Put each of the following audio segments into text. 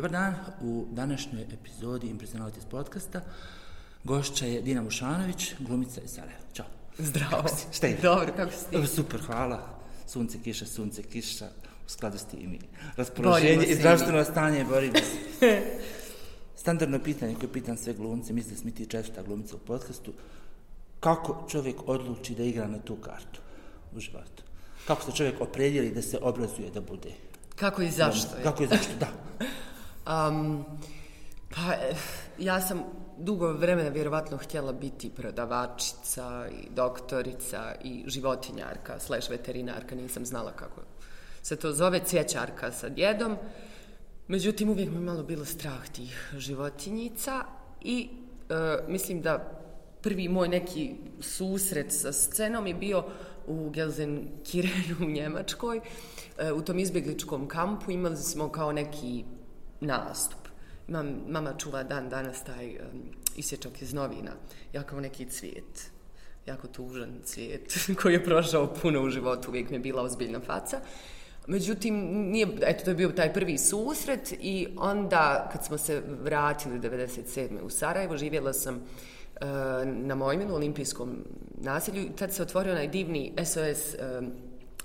Dobar dan, u današnjoj epizodi Impersonalities podcasta gošća je Dina Mušanović, glumica iz Sarajeva. Ćao. Zdravo. Šta je? Dobro, kako si ti? Super, hvala. Sunce, kiša, sunce, kiša. U skladu s tim i raspoloženje i zdravstveno stanje, borimo se. Standardno pitanje koje pitam sve glumce, mislim da smo ti četvrta glumica u podcastu. Kako čovjek odluči da igra na tu kartu u životu? Kako se čovjek opredijeli da se obrazuje da bude? Kako i zašto? Kako i zašto, da. Um, pa, ja sam dugo vremena vjerovatno htjela biti prodavačica i doktorica i životinjarka, slash veterinarka, nisam znala kako se to zove, cvjećarka sa djedom. Međutim, uvijek mi je malo bilo strah tih životinjica i e, mislim da prvi moj neki susret sa scenom je bio u Gelsenkirchenu u Njemačkoj. E, u tom izbjegličkom kampu imali smo kao neki nastup. Imam, mama čuva dan danas taj um, isječak iz novina. Ja kao neki cvijet. Jako tužan cvijet koji je prošao puno u životu. Uvijek mi je bila ozbiljna faca. Međutim, nije, eto, to je bio taj prvi susret i onda kad smo se vratili 97. u Sarajevo, živjela sam uh, na Mojminu, olimpijskom naselju, i tad se otvorio onaj divni SOS um,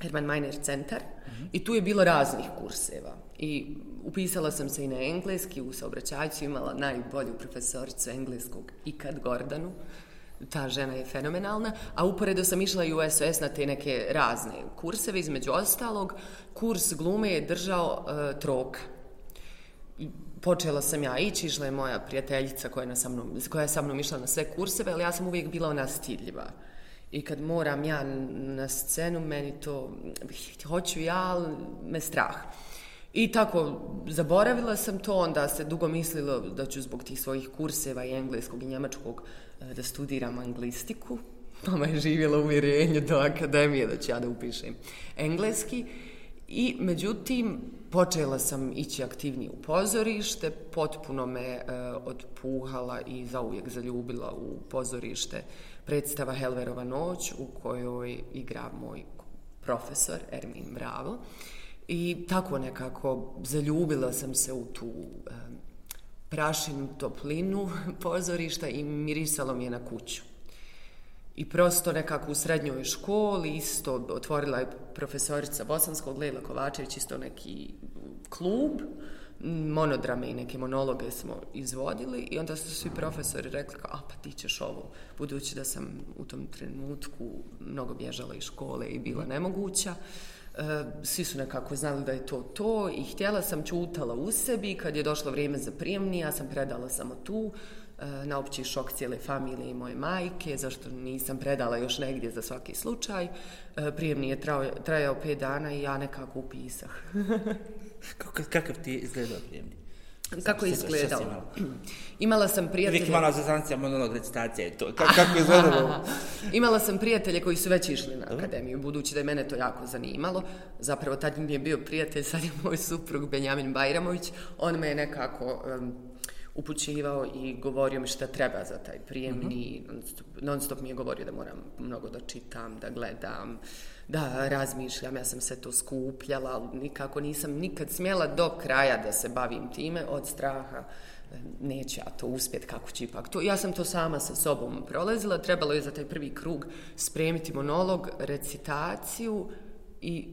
Herman Meiner centar mm -hmm. i tu je bilo raznih kurseva. I upisala sam se i na engleski, u saobraćajcu imala najbolju profesoricu engleskog ikad Gordanu. Ta žena je fenomenalna, a uporedo sam išla i u SOS na te neke razne kurseve, između ostalog, kurs glume je držao uh, troka. I počela sam ja ići, išla je moja prijateljica koja je, sa mnom, koja je sa mnom išla na sve kurseve, ali ja sam uvijek bila ona stidljiva. I kad moram ja na scenu, meni to, hoću ja, ali me strah. I tako, zaboravila sam to, onda se dugo mislilo da ću zbog tih svojih kurseva i engleskog i njemačkog e, da studiram anglistiku. Mama je živjela uvjerenje do akademije da ću ja da upišem engleski. I, međutim, počela sam ići aktivnije u pozorište, potpuno me e, odpuhala i zauvijek zaljubila u pozorište predstava Helverova noć u kojoj igra moj profesor Ermin Bravo. I tako nekako zaljubila sam se u tu prašinu, toplinu pozorišta i mirisalo mi je na kuću. I prosto nekako u srednjoj školi isto otvorila je profesorica Bosanskog, Lejla Kovačević, isto neki klub, mm, monodrame i neke monologe smo izvodili i onda su svi profesori rekli kao, a pa ti ćeš ovo, budući da sam u tom trenutku mnogo bježala iz škole i bila nemoguća. Uh, Eh, svi su nekako znali da je to to i htjela sam čutala u sebi kad je došlo vrijeme za prijemni, ja sam predala samo tu eh, na opći šok cijele familije i moje majke, zašto nisam predala još negdje za svaki slučaj. Eh, prijemni je trajao, trajao pet dana i ja nekako upisah. Kako, kakav ti je izgledao prijemni? Kako je izgledao? Imala? sam prijatelje... Uvijek imala za zancija monolog recitacija i to. Kako, kako je izgledalo? imala sam prijatelje koji su već išli na akademiju, budući da je mene to jako zanimalo. Zapravo, tad mi je bio prijatelj, sad je moj suprug Benjamin Bajramović. On me je nekako um, upućivao i govorio mi šta treba za taj prijemni. Mm -hmm. Non stop mi je govorio da moram mnogo da čitam, da gledam. Uh, da razmišljam, ja sam se to skupljala, ali nikako nisam nikad smjela do kraja da se bavim time od straha e, neće ja to uspjet kako će ipak to. Ja sam to sama sa sobom prolazila, trebalo je za taj prvi krug spremiti monolog, recitaciju i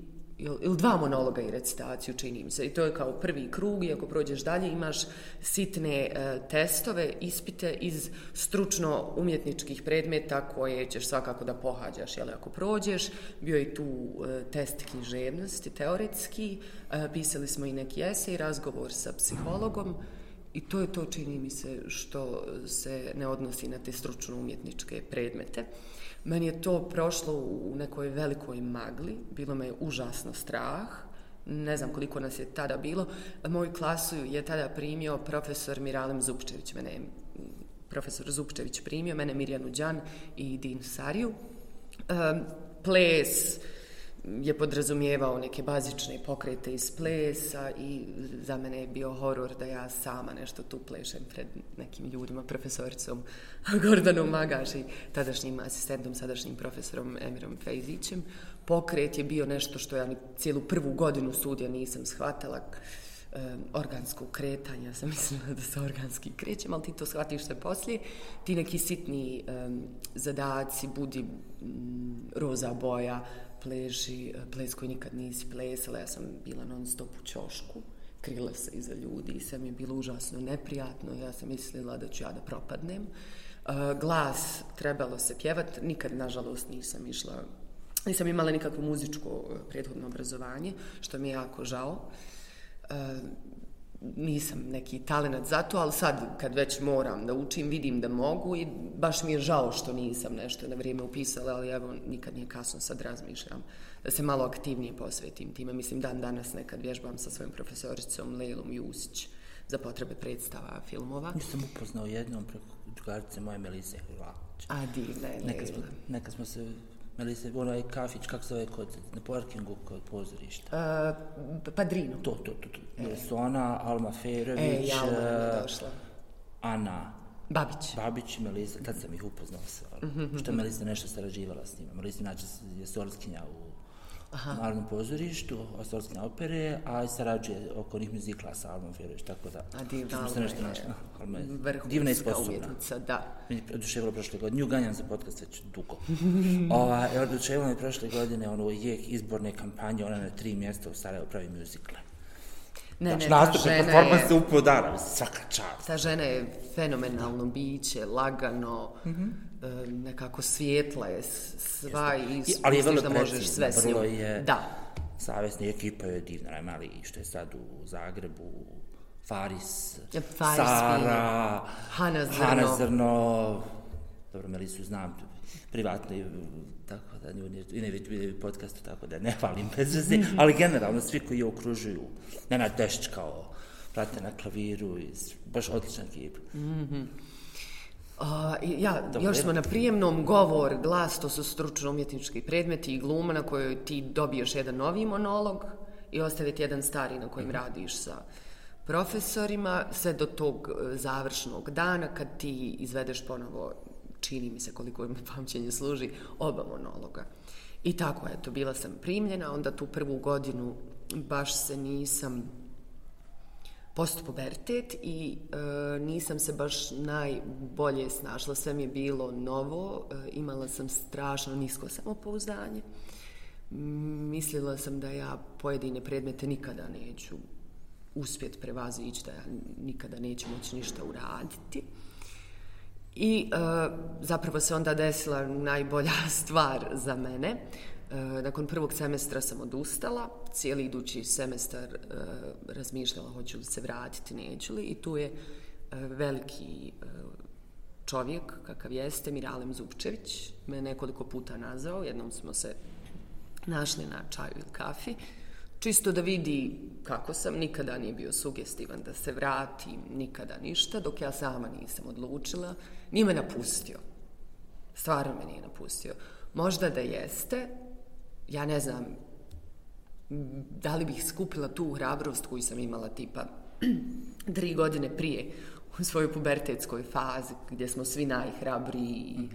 ili dva monologa i recitaciju, čini mi se. I to je kao prvi krug i ako prođeš dalje imaš sitne e, testove, ispite iz stručno umjetničkih predmeta koje ćeš svakako da pohađaš. Jel, ako prođeš, bio je tu e, test književnosti, teoretski, e, pisali smo i neki esej, razgovor sa psihologom i to je to, čini mi se, što se ne odnosi na te stručno umjetničke predmete. Meni je to prošlo u nekoj velikoj magli, bilo me užasno strah, ne znam koliko nas je tada bilo. Moju klasu je tada primio profesor Miralem Zupčević, mene je profesor Zupčević primio, mene Mirjanu Đan i Din Sariju. Um, ples, je podrazumijevao neke bazične pokrete iz plesa i za mene je bio horor da ja sama nešto tu plešem pred nekim ljudima, profesoricom Gordanom Magaš i tadašnjim asistentom, sadašnjim profesorom Emirom Fejzićem. Pokret je bio nešto što ja cijelu prvu godinu studija nisam shvatala e, organskog kretanja, ja sam mislila da se organski krećem, ali ti to shvatiš se poslije. Ti neki sitni um, zadaci, budi um, roza boja, pleži, ples koji nikad nisi plesala, ja sam bila non stop u čošku, krila se iza ljudi i sve mi je bilo užasno neprijatno, ja sam mislila da ću ja da propadnem. Glas, trebalo se pjevat, nikad, nažalost, nisam išla Nisam imala nikakvo muzičko prethodno obrazovanje, što mi je jako žao nisam neki talent za to, ali sad kad već moram da učim, vidim da mogu i baš mi je žao što nisam nešto na vrijeme upisala, ali evo nikad nije kasno, sad razmišljam da se malo aktivnije posvetim time. Mislim, dan danas nekad vježbam sa svojim profesoricom Lejlom Jusić za potrebe predstava filmova. Nisam upoznao jednom preko drugarice moje Melise Hrvatić. A divna je Neka smo, Lejla. neka smo se Meli se onaj kafić, kako se zove kod, na parkingu kod pozorišta. Uh, padrino. To, to, to, to. E. Su ona, Alma Ferović, E, ja je došla. Ana Babić. Babić i Melisa, tad sam ih upoznao se. Mm -hmm. Što je Melisa nešto sarađivala s njima. Melisa inače je sorskinja u Aha. Narodnom pozorištu, sorskinja opere, a i sarađuje oko njih muzikla sa Almom Ferović, tako da. A divna se Alma nešto je. Alma je divna i sposobna. umjetnica, da. Meni je oduševilo prošle godine. Nju ganjam za podcast već dugo. Ova, je oduševilo me prošle godine ono jek izborne kampanje, ona na tri mjesta u Sarajevo pravi muzikle. Ne, Znači, ne, ta nastupe, žena performanse je, upo dana, svaka čast. ta žena je fenomenalno biće, lagano, mm -hmm. nekako svijetla je sva i I- ali je vrlo da možeš sve s njom. je- Da. Savjesna ekipa je divna, mali što je sad u Zagrebu, Faris, Faris Sara, Hana Zrno. Hana Zrno, dobro, Melisu znam privatno tako da nije, i ne vidi podcastu, tako da ne hvalim bez veze, ali generalno svi koji je okružuju, Nenad Dešć kao prate na klaviru, i baš odlična ekipa. A, i ja, Dobro. još smo na prijemnom govor, glas, to su stručno umjetnički predmeti i gluma na kojoj ti dobiješ jedan novi monolog i ostaviti jedan stari na kojim radiš sa profesorima, sve do tog e, završnog dana kad ti izvedeš ponovo, čini mi se koliko mi pamćenje služi, oba monologa. I tako, eto, bila sam primljena, onda tu prvu godinu baš se nisam post pubertet i e, nisam se baš najbolje snašla, sve mi je bilo novo, e, imala sam strašno nisko samopouzdanje. Mislila sam da ja pojedine predmete nikada neću uspjet prevazići, da ja nikada neću moći ništa uraditi. I e, zapravo se onda desila najbolja stvar za mene. E, nakon prvog semestra sam odustala, cijeli idući semestar e, razmišljala hoću li se vratiti, neću li. I tu je e, veliki e, čovjek, kakav jeste, Miralem Zupčević, me nekoliko puta nazvao, jednom smo se našli na čaju ili kafi, čisto da vidi kako sam, nikada nije bio sugestivan da se vratim, nikada ništa, dok ja sama nisam odlučila, nije me napustio. Stvarno me nije napustio. Možda da jeste, ja ne znam, da li bih skupila tu hrabrost koju sam imala tipa tri godine prije u svojoj pubertetskoj fazi gdje smo svi najhrabriji i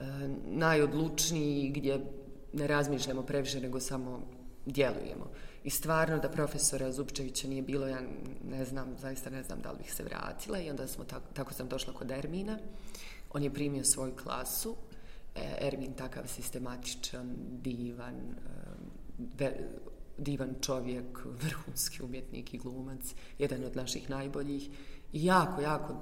e, najodlučniji gdje ne razmišljamo previše nego samo djelujemo. I stvarno da profesora Zupčevića nije bilo, ja ne znam, zaista ne znam da li bih se vratila i onda smo tako, tako sam došla kod Ermina. On je primio svoju klasu. E, Ermin takav sistematičan, divan, e, ve, divan čovjek, vrhunski umjetnik i glumac, jedan od naših najboljih i jako, jako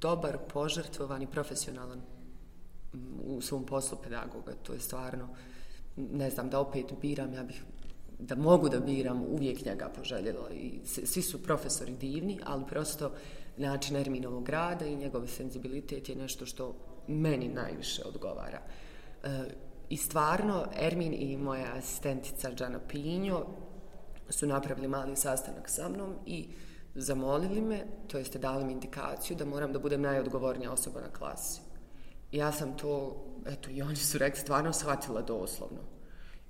dobar, požrtvovan i profesionalan mm, u svom poslu pedagoga. To je stvarno, ne znam, da opet biram, ja bih da mogu da biram, uvijek njega poželjela. I svi su profesori divni, ali prosto način Erminovog rada i njegov senzibilitet je nešto što meni najviše odgovara. E, I stvarno, Ermin i moja asistentica Džana Pinjo su napravili mali sastanak sa mnom i zamolili me, to jeste dali mi indikaciju da moram da budem najodgovornija osoba na klasi. I ja sam to, eto, i oni su rekli, stvarno shvatila doslovno.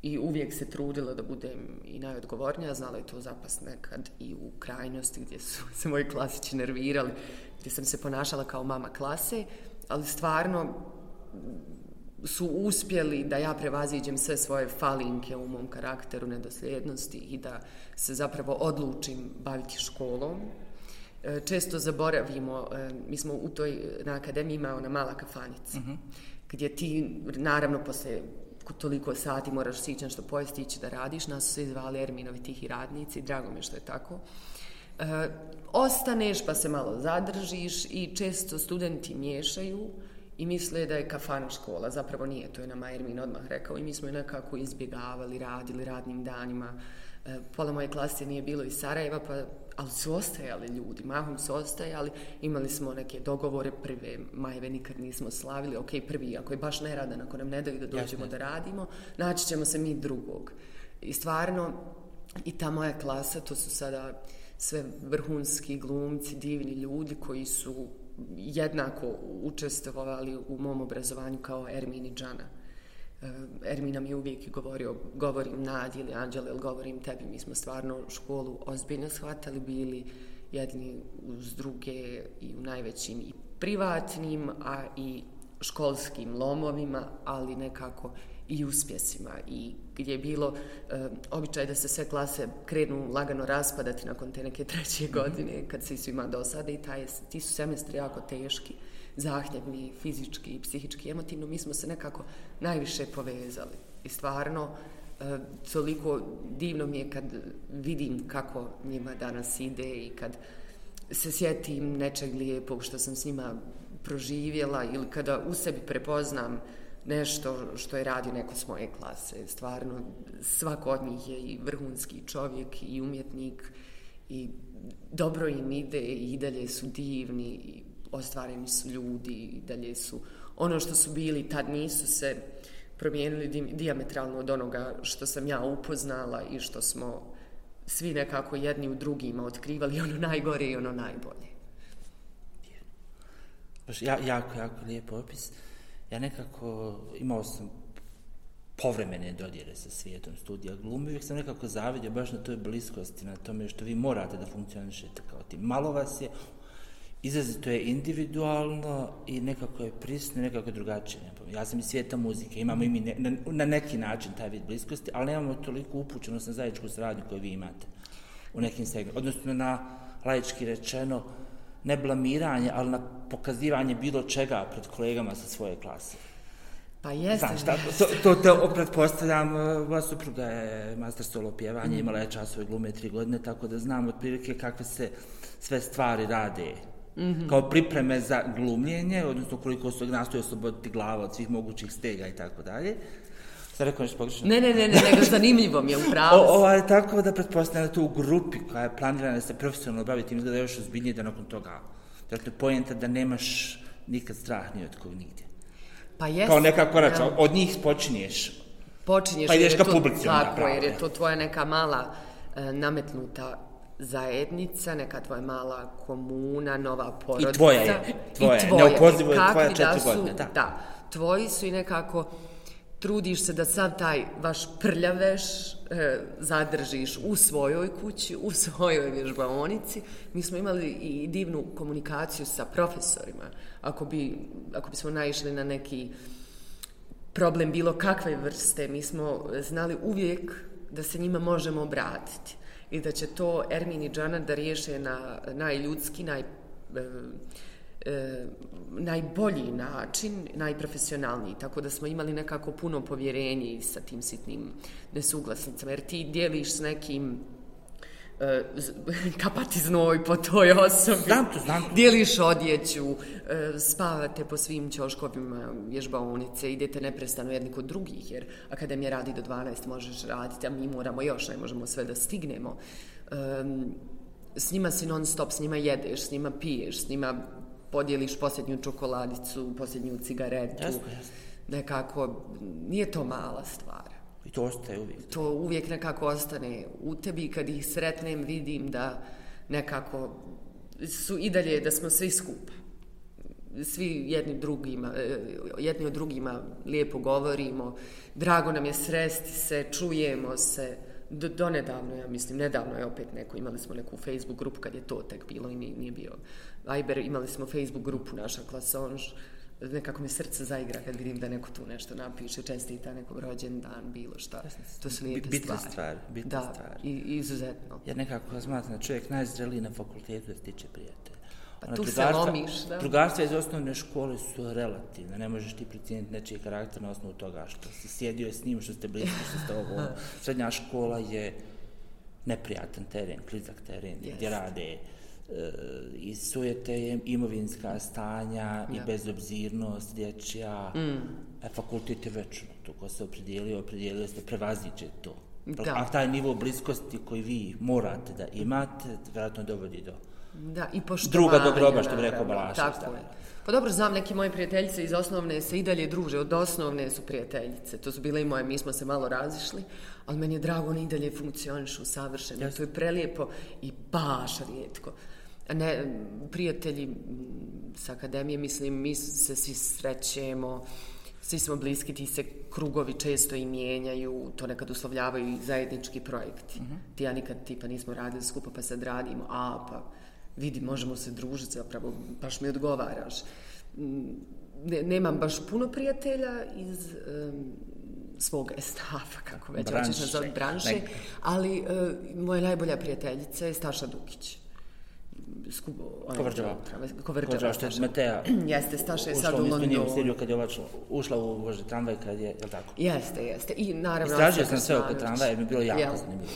I uvijek se trudila da budem i najodgovornija, znala je to zapast nekad i u krajnosti gdje su se moji klasići nervirali, gdje sam se ponašala kao mama klase, ali stvarno su uspjeli da ja prevaziđem sve svoje falinke u mom karakteru, nedosljednosti i da se zapravo odlučim baviti školom. E, često zaboravimo, e, mi smo u toj, na akademiji imao ona mala kafanica, uh -huh. gdje ti, naravno, posle toliko sati moraš sići nešto pojesti ići da radiš, nas su se zvali Erminovi tihi radnici, drago mi što je tako. E, ostaneš pa se malo zadržiš i često studenti miješaju i misle da je kafana škola, zapravo nije, to je nama Ermin odmah rekao i mi smo je nekako izbjegavali, radili radnim danima. E, pola moje klase nije bilo iz Sarajeva, pa, ali su ostajali ljudi, mahom su ostajali, imali smo neke dogovore, prve majeve nikad nismo slavili, ok, prvi, ako je baš neradan, ako nam ne daju da dođemo Jasne. da radimo, naći ćemo se mi drugog. I stvarno, i ta moja klasa, to su sada sve vrhunski glumci, divni ljudi koji su jednako učestvovali u mom obrazovanju kao Ermin i Džana. Eh, Ermina mi uvijek govorio, govorim Nadi ili Anđele, ili govorim tebi, mi smo stvarno školu ozbiljno shvatali, bili jedni uz druge i u najvećim i privatnim, a i školskim lomovima, ali nekako i uspjesima i gdje je bilo e, običaj da se sve klase krenu lagano raspadati nakon te neke treće mhm. godine kad se svima dosade i taj, ti su semestri jako teški zahtjevni, fizički, i psihički, emotivno, mi smo se nekako najviše povezali. I stvarno, e, toliko divno mi je kad vidim kako njima danas ide i kad se sjetim nečeg lijepog što sam s njima proživjela ili kada u sebi prepoznam nešto što je radio neko s moje klase. Stvarno, svako od njih je i vrhunski čovjek i umjetnik i dobro im ide i dalje su divni i ostvareni su ljudi i dalje su ono što su bili tad nisu se promijenili diametralno od onoga što sam ja upoznala i što smo svi nekako jedni u drugima otkrivali ono najgore i ono najbolje. Baš ja, jako, jako lijep opis. Ja nekako imao sam povremene dodjere sa svijetom studija glume, uvijek sam nekako zavidio baš na toj bliskosti, na tome što vi morate da funkcionišete kao tim. Malo vas je, izrazito je individualno i nekako je prisno, nekako je drugačije. Ja sam iz svijeta muzike, imamo i mi ne, na, na neki način taj vid bliskosti, ali nemamo toliko upućenost na zajedničku sradnju koju vi imate u nekim segmentima. Odnosno na lajički rečeno, ne blamiranje, ali na pokazivanje bilo čega pred kolegama sa svoje klase. Pa jeste. Znaš, tako, to, to, to pretpostavljam, moja supruga je master solo pjevanje, mm. imala je časove glume tri godine, tako da znam otprilike kakve se sve stvari rade mm -hmm. kao pripreme za glumljenje, odnosno koliko se nastoje osloboditi glava od svih mogućih stega i tako dalje. Sad rekao nešto pogrešno? Ne, ne, ne, ne, nego zanimljivo mi je upravo. O, ovo je tako da pretpostavljam da to u grupi koja je planirana da se profesionalno bavi tim izgleda još ozbiljnije da nakon toga. Dakle, pojenta da nemaš nikad strah ni od kog nigdje. Pa jes. Kao neka korača, ja. od njih počinješ. Počinješ. Pa ideš ka publici. Tako, jer je to tvoja neka mala e, nametnuta zajednica, neka tvoja mala komuna, nova porodica. I tvoja je, tvoja je, neopozivo je tvoja četiri godine. Da. da, tvoji su i nekako trudiš se da sad taj vaš prljaveš e, zadržiš u svojoj kući, u svojoj vježbaonici. Mi smo imali i divnu komunikaciju sa profesorima. Ako bi, ako bi smo naišli na neki problem bilo kakve vrste, mi smo znali uvijek da se njima možemo obratiti i da će to Ermin i Džana da riješe na najljudski, naj, e, e, najbolji način, najprofesionalniji. Tako da smo imali nekako puno povjerenje sa tim sitnim nesuglasnicama. Jer ti dijeliš s nekim kapati znoj po toj osobi. Znam to, znam to. Dijeliš odjeću, e, spavate po svim ćoškovima vježbaonice, idete neprestano jedni kod drugih, jer akademija radi do 12, možeš raditi, a mi moramo još, ne možemo sve da stignemo. S njima si non stop, s njima jedeš, s njima piješ, s njima podijeliš posljednju čokoladicu, posljednju cigaretu. Jasno, jasno. Nekako, nije to mala stvar. I to ostaje uvijek. To uvijek nekako ostane u tebi kad ih sretnem vidim da nekako su i dalje da smo svi skupa. Svi jedni drugima, e, jedni od drugima lijepo govorimo. Drago nam je sresti se, čujemo se. Do, do nedavno, ja mislim, nedavno je opet neko, imali smo neku Facebook grupu kad je to tek bilo i nije bio Viber, imali smo Facebook grupu naša klasonž nekako mi srce zaigra kad vidim da neko tu nešto napiše, čestita nekom rođendan, bilo šta. To su lijepe bitna stvari. stvar, bitna da, i izuzetno. Ja nekako smatram da čovjek najzreliji na fakultetu da stiče prijatelja. Pa Ono, tu se lomiš, da. Drugarstva iz osnovne škole su relativne. Ne možeš ti procijeniti nečiji karakter na osnovu toga što si sjedio s njim, što ste bliski, što ste ovo. Srednja škola je neprijatan teren, klizak teren, Jest. gdje rade i sujete je imovinska stanja i Da. bezobzirnost dječja. Mm. E, fakultet je večno. Tu ko se opredijelio, opredijelio se prevaziće to. Da. A taj nivo bliskosti koji vi morate da imate, vjerojatno dovodi do... Da, i poštovanja. Druga do groba, što bi rekao Balašević, Tako je. Pa dobro, znam, neke moje prijateljice iz osnovne se i dalje druže, od osnovne su prijateljice. To su bile i moje, mi smo se malo razišli, ali meni je drago, one i dalje funkcionišu savršeno. To je prelijepo i baš rijetko. Ne, prijatelji s akademije, mislim, mi se svi srećemo, svi smo bliski, ti se krugovi često i mijenjaju, to nekad uslovljavaju i zajednički projekti. Ti ja nikad tipa nismo radili skupa pa sad radimo, a pa vidi, možemo se družiti, zapravo baš mi odgovaraš. Mm, Ne, nemam baš puno prijatelja iz em, svog estafa, kako već Branše. hoćeš nazvati, branše, Nek- ali e, moja najbolja prijateljica je Staša Dukić. Kovrđava, Kovrđava, što je. Matea Jeste, Staša je ušla sad u u istu njemu Londonu. seriju kad je ovačla, ušla u vožnje tramvaj kad je, jel tako? Jeste, jeste. I naravno... Istražio sam sve oko tramvaja mi je bilo jako Jel? zanimljivo.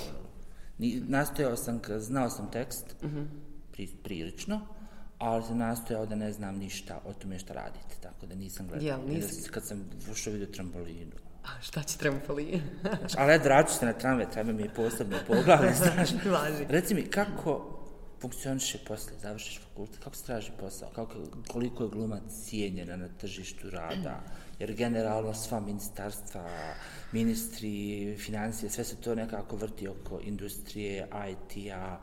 Ni, nastojao sam, znao sam tekst, Mhm. pri, prilično, ali sam nastojao da ne znam ništa o tome šta radite, tako da nisam gledao. Jel, s- Kad sam ušao vidio trambolinu. A šta će trampolin? Ali eto, vraću se na tramvaj, tramvaj mi je posebno poglavlje, znaš. Važi. Reci mi, kako funkcioniše posle, završiš fakultet, kako se traži posao, kako, koliko je glumac cijenjena na tržištu rada, jer generalno sva ministarstva, ministri, financije, sve se to nekako vrti oko industrije, IT-a,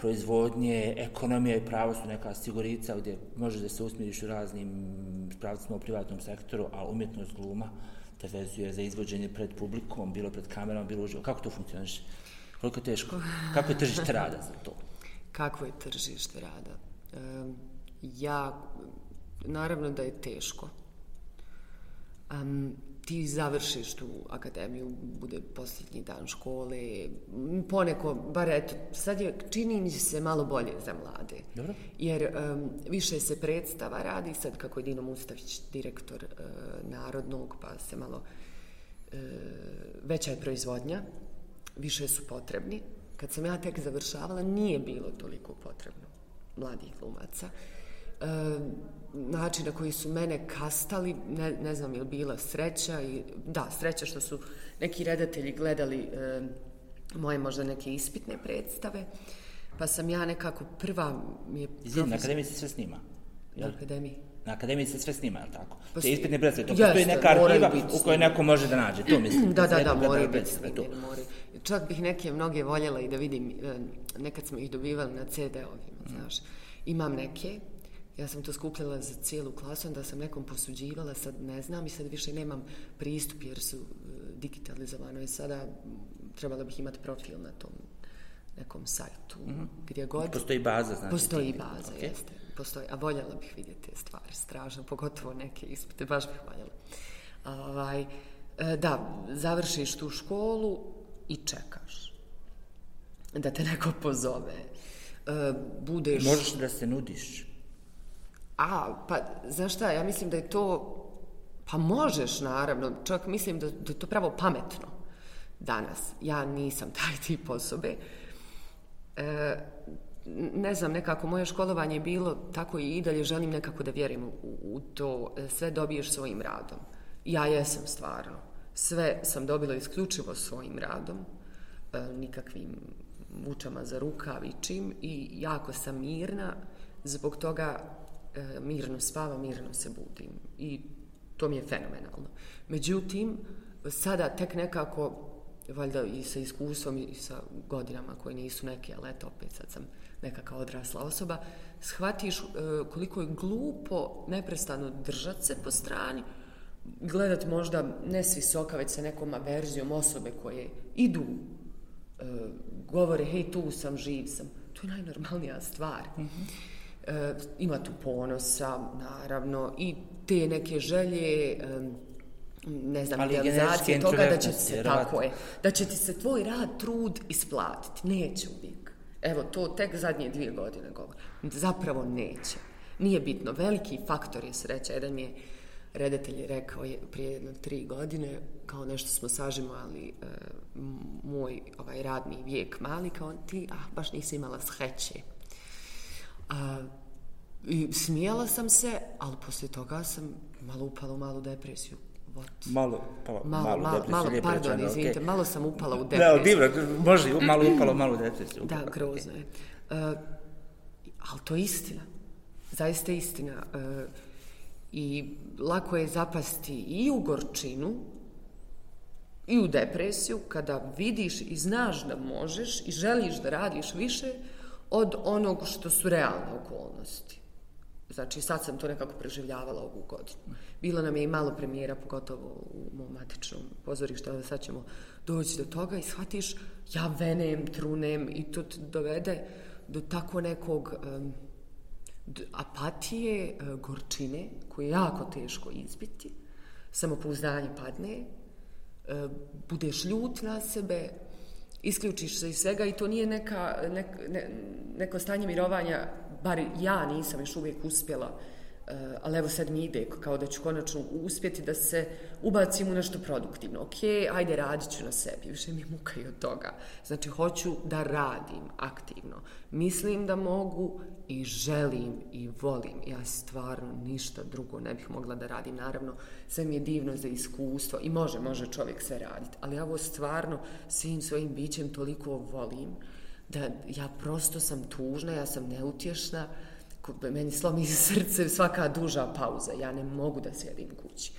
proizvodnje, ekonomija i pravo su neka sigurica gdje možeš da se usmiriš u raznim pravcima u privatnom sektoru, a umjetnost gluma te vezuje za izvođenje pred publikom, bilo pred kamerama, bilo uživo. Kako to funkcioniše? Koliko je teško? Kako je tržište rada za to? Kakvo je tržište rada? E, ja, naravno da je teško. Um, ti završiš tu akademiju, bude posljednji dan škole, poneko, bar eto, sad je, čini mi se malo bolje za mlade. Dobro. Jer em, više se predstava radi, sad kako je Dino Mustavić direktor e, Narodnog, pa se malo e, veća je proizvodnja, više su potrebni. Kad sam ja tek završavala, nije bilo toliko potrebno mladih glumaca. E, način na koji su mene kastali, ne, ne znam je li bila sreća, i, da, sreća što su neki redatelji gledali e, moje možda neke ispitne predstave, pa sam ja nekako prva mi je Izvini, na profesor- akademiji se sve snima. na Jel? akademiji. Na akademiji se sve snima, jel tako? Pa Te ispitne predstave, to postoji neka arhiva u kojoj neko može da nađe, to mislim. Da, da, da, gledaju moraju biti snimljene, moraju. Čak bih neke mnoge voljela i da vidim, nekad smo ih dobivali na CD-ovima, Mm. znaš. Imam neke, ja sam to skupljala za cijelu klasu, onda sam nekom posuđivala, sad ne znam i sad više nemam pristup jer su e, digitalizovano i sada trebala bih imati profil na tom nekom sajtu, gdje god. Postoji baza, znači. Postoji ti- baza, ok. jeste. Postoji, a voljela bih vidjeti te stvari, strašno, pogotovo neke ispite, baš bih voljela. Ovaj, e, da, završiš tu školu i čekaš da te neko pozove. E, budeš... Možeš da se nudiš. A, pa, znaš šta, ja mislim da je to, pa možeš naravno, čak mislim da, da je to pravo pametno danas. Ja nisam taj tip osobe. E, ne znam, nekako moje školovanje je bilo tako i dalje želim nekako da vjerujem u, u to, e, sve dobiješ svojim radom. Ja jesam stvarno. Sve sam dobila isključivo svojim radom, e, nikakvim vučama za rukav i čim i jako sam mirna, zbog toga E, mirno spavam, mirno se budim i to mi je fenomenalno. Međutim, sada tek nekako, valjda i sa iskustvom i sa godinama koje nisu neke, ali eto opet sad sam neka kao odrasla osoba, shvatiš e, koliko je glupo neprestano držat se po strani, gledat možda ne s visoka, već sa nekom averzijom osobe koje idu, e, govore, hej, tu sam, živ sam. To je najnormalnija stvar. Mhm e, ima tu ponosa, naravno, i te neke želje, e, ne znam, Ali idealizacije toga da će se, tako je, da će ti se tvoj rad, trud isplatiti. Neće uvijek. Evo, to tek zadnje dvije godine govori. Zapravo neće. Nije bitno. Veliki faktor je sreća. Jedan mi je redatelj je rekao je prije jedno tri godine, kao nešto smo sažimali e, m- moj ovaj radni vijek mali, kao ti, ah, baš nisi imala sreće. A, I smijala sam se, ali poslije toga sam malo upala u malu depresiju. What? Malo, pa, Malo, malo, malo, depresiju, malo, pardon, rečeno, izvinite, okej. malo sam upala u Da, depresiju. divno, može, malo upalo, malo depresiju. Da, grozno je. Uh, ali to je istina. Zaista je istina. Uh, I lako je zapasti i u gorčinu, i u depresiju, kada vidiš i znaš da možeš i želiš da radiš više od onog što su realne okolnosti. Znači, sad sam to nekako preživljavala ovu godinu. Bilo nam je i malo premijera, pogotovo u mom matičnom pozorištu, ali sad ćemo doći do toga i shvatiš, ja venem, trunem i to te dovede do tako nekog um, apatije, uh, gorčine, koje je jako teško izbiti, samopouzdanje padne, uh, budeš ljut na sebe, isključiš se iz svega i to nije neka, nek, ne, neko stanje mirovanja, bar ja nisam još uvijek uspjela, e, ali evo sad mi ide kao da ću konačno uspjeti da se ubacim u nešto produktivno. Ok, ajde radit ću na sebi, više mi muka i od toga. Znači, hoću da radim aktivno. Mislim da mogu i želim i volim. Ja stvarno ništa drugo ne bih mogla da radim. Naravno, sve mi je divno za iskustvo i može, može čovjek sve raditi. Ali ja ovo stvarno svim svojim bićem toliko volim da ja prosto sam tužna, ja sam neutješna, meni slomi srce svaka duža pauza. Ja ne mogu da sjedim kući.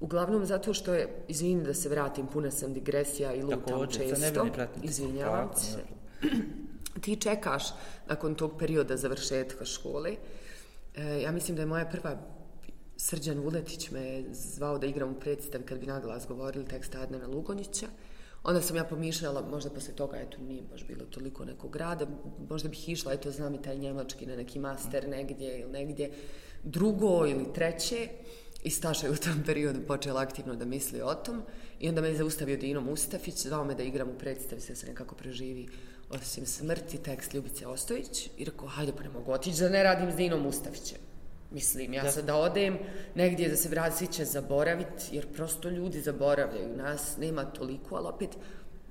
Uglavnom zato što je, izvini da se vratim, puna sam digresija i lutam Također, sad ne bi često. ni pratiti. Izvinjavam se. Ti čekaš nakon tog perioda završetka škole. E, ja mislim da je moja prva Srđan Vuletić me zvao da igram u predstavi kad bi naglas govorili tekst Adnana Lugonića. Onda sam ja pomišljala, možda posle toga, eto, nije baš bilo toliko nekog rada, možda bih išla, eto, znam i taj njemački na neki master negdje ili negdje drugo ili treće. I Staša je u tom periodu počela aktivno da misli o tom. I onda me je zaustavio Dino Mustafić, zvao me da igram u predstavi, sve se nekako preživi osim smrti, tekst Ljubice Ostojić. I rekao, hajde pa ne mogu otići da ne radim s Dinom Mustafićem. Mislim, ja Da. sad da odem negdje da se vrati, svi će zaboraviti, jer prosto ljudi zaboravljaju. Nas nema toliko, ali opet,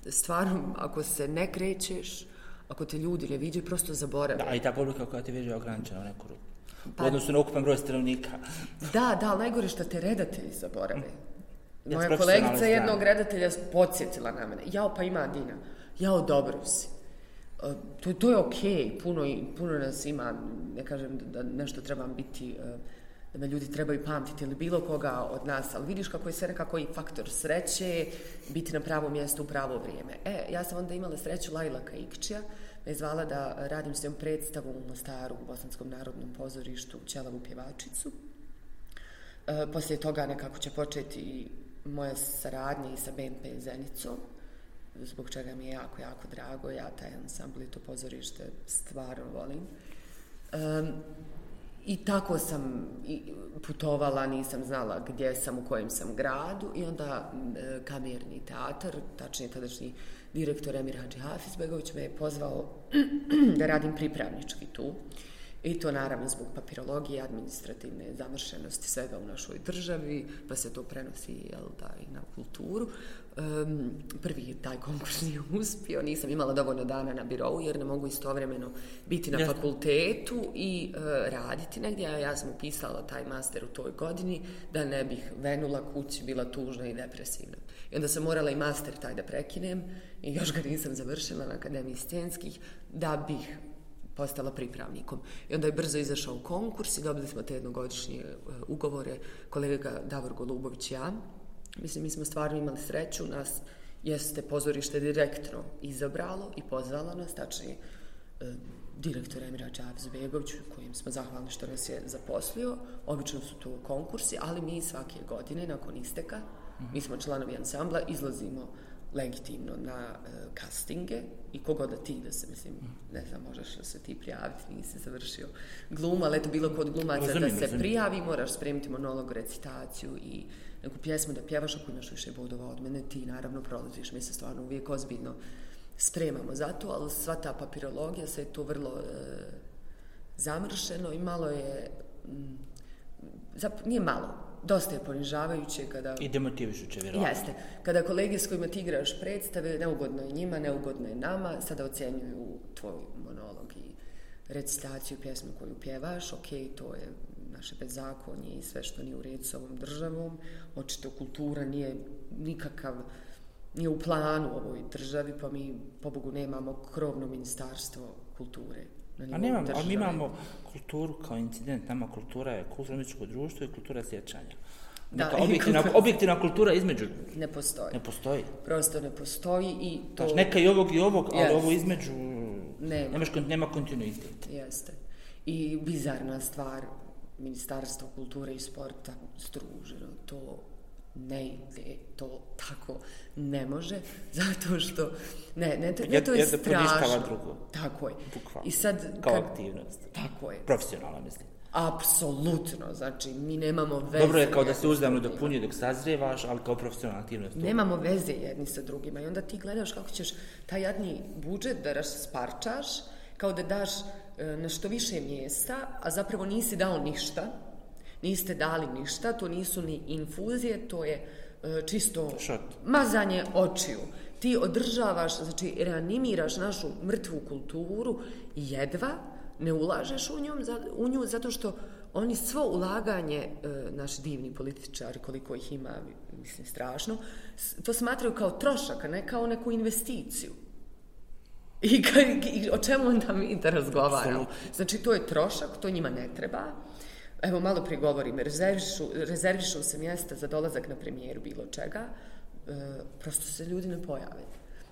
stvarno, ako se ne krećeš, ako te ljudi ne viđaju, prosto zaboravljaju. Da, i ta publika koja ti veže je ograničena u neku ruku. Pa- U odnosu na ukupan broj stanovnika. Da, da, ali najgore što te redatelji zaborave. Ja, Moja kolegica jednog redatelja podsjetila na mene. Jao, pa ima Dina. Jao, dobro si. To, to je okej, puno, puno nas ima, ne kažem da nešto trebam biti, e, da me ljudi trebaju pamtiti ili bilo koga od nas, ali vidiš kako je sve nekako i faktor sreće, biti na pravom mjestu u pravo vrijeme. E, ja sam onda imala sreću Lajla Kaikčija, me zvala da radim s njom predstavu u Mostaru, u Bosanskom narodnom pozorištu, Ćelavu pjevačicu. E, poslije toga nekako će početi i moja saradnja i sa BMP Zenicom, zbog čega mi je jako, jako drago. Ja taj ansambl i to pozorište stvarno volim. Um, I tako sam i putovala, nisam znala gdje sam, u kojem sam gradu i onda e, kamerni teatar, tačnije tadašnji direktor Emir Hadži Hafizbegović me je pozvao da radim pripravnički tu. I to naravno zbog papirologije, administrativne zamršenosti svega u našoj državi, pa se to prenosi jel, da, i na kulturu. Um, prvi taj konkurs nije uspio, nisam imala dovoljno dana na birovu jer ne mogu istovremeno biti na fakultetu i e, raditi negdje, a ja sam upisala taj master u toj godini da ne bih venula kući, bila tužna i depresivna. I onda sam morala i master taj da prekinem i još ga nisam završila na Akademiji scenskih da bih postala pripravnikom. I onda je brzo izašao konkurs i dobili smo te jednogodišnje e, ugovore, kolega Davor Golubović i ja. Mislim, mi smo stvarno imali sreću, nas jeste pozorište direktno izabralo i pozvala nas, tačnije e, direktor Emira Čavzbegović, kojim smo zahvalni što nas je zaposlio. Obično su to konkursi, ali mi svake godine, nakon isteka, mi smo članovi ansambla, izlazimo legitimno na e, castinge i kogod da ti da se, mislim, ne znam, možeš da se ti prijaviti, nisi završio glumu, ali eto bilo kod glumaca da se prijavi, moraš spremiti monolog, recitaciju i neku pjesmu da pjevaš ako imaš više bodova od mene, ti naravno prolaziš, mi se stvarno uvijek ozbiljno spremamo za to, ali sva ta papirologija se je to vrlo e, zamršeno i malo je, m, zap, nije malo, dosta je ponižavajuće kada... I demotivišuće, vjerovatno. Jeste. Kada kolege s kojima ti igraš predstave, neugodno je njima, neugodno je nama, sada ocenjuju tvoj monolog i recitaciju pjesmu koju pjevaš, ok, to je naše bezakonje i sve što nije u redu s ovom državom. Očito kultura nije nikakav, nije u planu u ovoj državi, pa mi, pobogu, nemamo krovno ministarstvo kulture. A nemamo, ali mi imamo kulturu kao incident. Nama kultura je kulturno društvo i kultura sjećanja. Da, Neka objektivna, kultura- objektivna kultura između Ne postoji. ne postoji. Prosto ne postoji i to... Znaš, neka i ovog i ovog, ali ovo između Nema. nemaš, nema kontinuitet. Jeste. I bizarna stvar, Ministarstvo kulture i sporta struženo, to ne ide, to tako ne može, zato što, ne, ne, to, ne, to je poništava strašno. drugo. Tako je. Bukvalno. I sad, Kao kad, aktivnost. tako je, Profesionalna, mislim. apsolutno, znači, mi nemamo veze. Dobro je kao da se drugima. dopunjuje dok sazrijevaš, ali kao profesionalna aktivnost. Nemamo veze jedni sa drugima i onda ti gledaš kako ćeš taj jadni budžet da rasparčaš, kao da daš e, na što više mjesta, a zapravo nisi dao ništa, niste dali ništa, to nisu ni infuzije, to je e, čisto Šot. mazanje očiju. Ti održavaš, znači reanimiraš našu mrtvu kulturu jedva, ne ulažeš u, njom, za- u nju zato što oni svo ulaganje, e, naši divni političari, koliko ih ima, mislim, strašno, to smatraju kao trošak, a ne kao neku investiciju. I, ka- i o čemu onda mi da razgovaramo? Znači, to je trošak, to njima ne treba. Evo, malo prije govorim, rezervišu, rezervišu se mjesta za dolazak na premijeru bilo čega, e, prosto se ljudi ne pojave.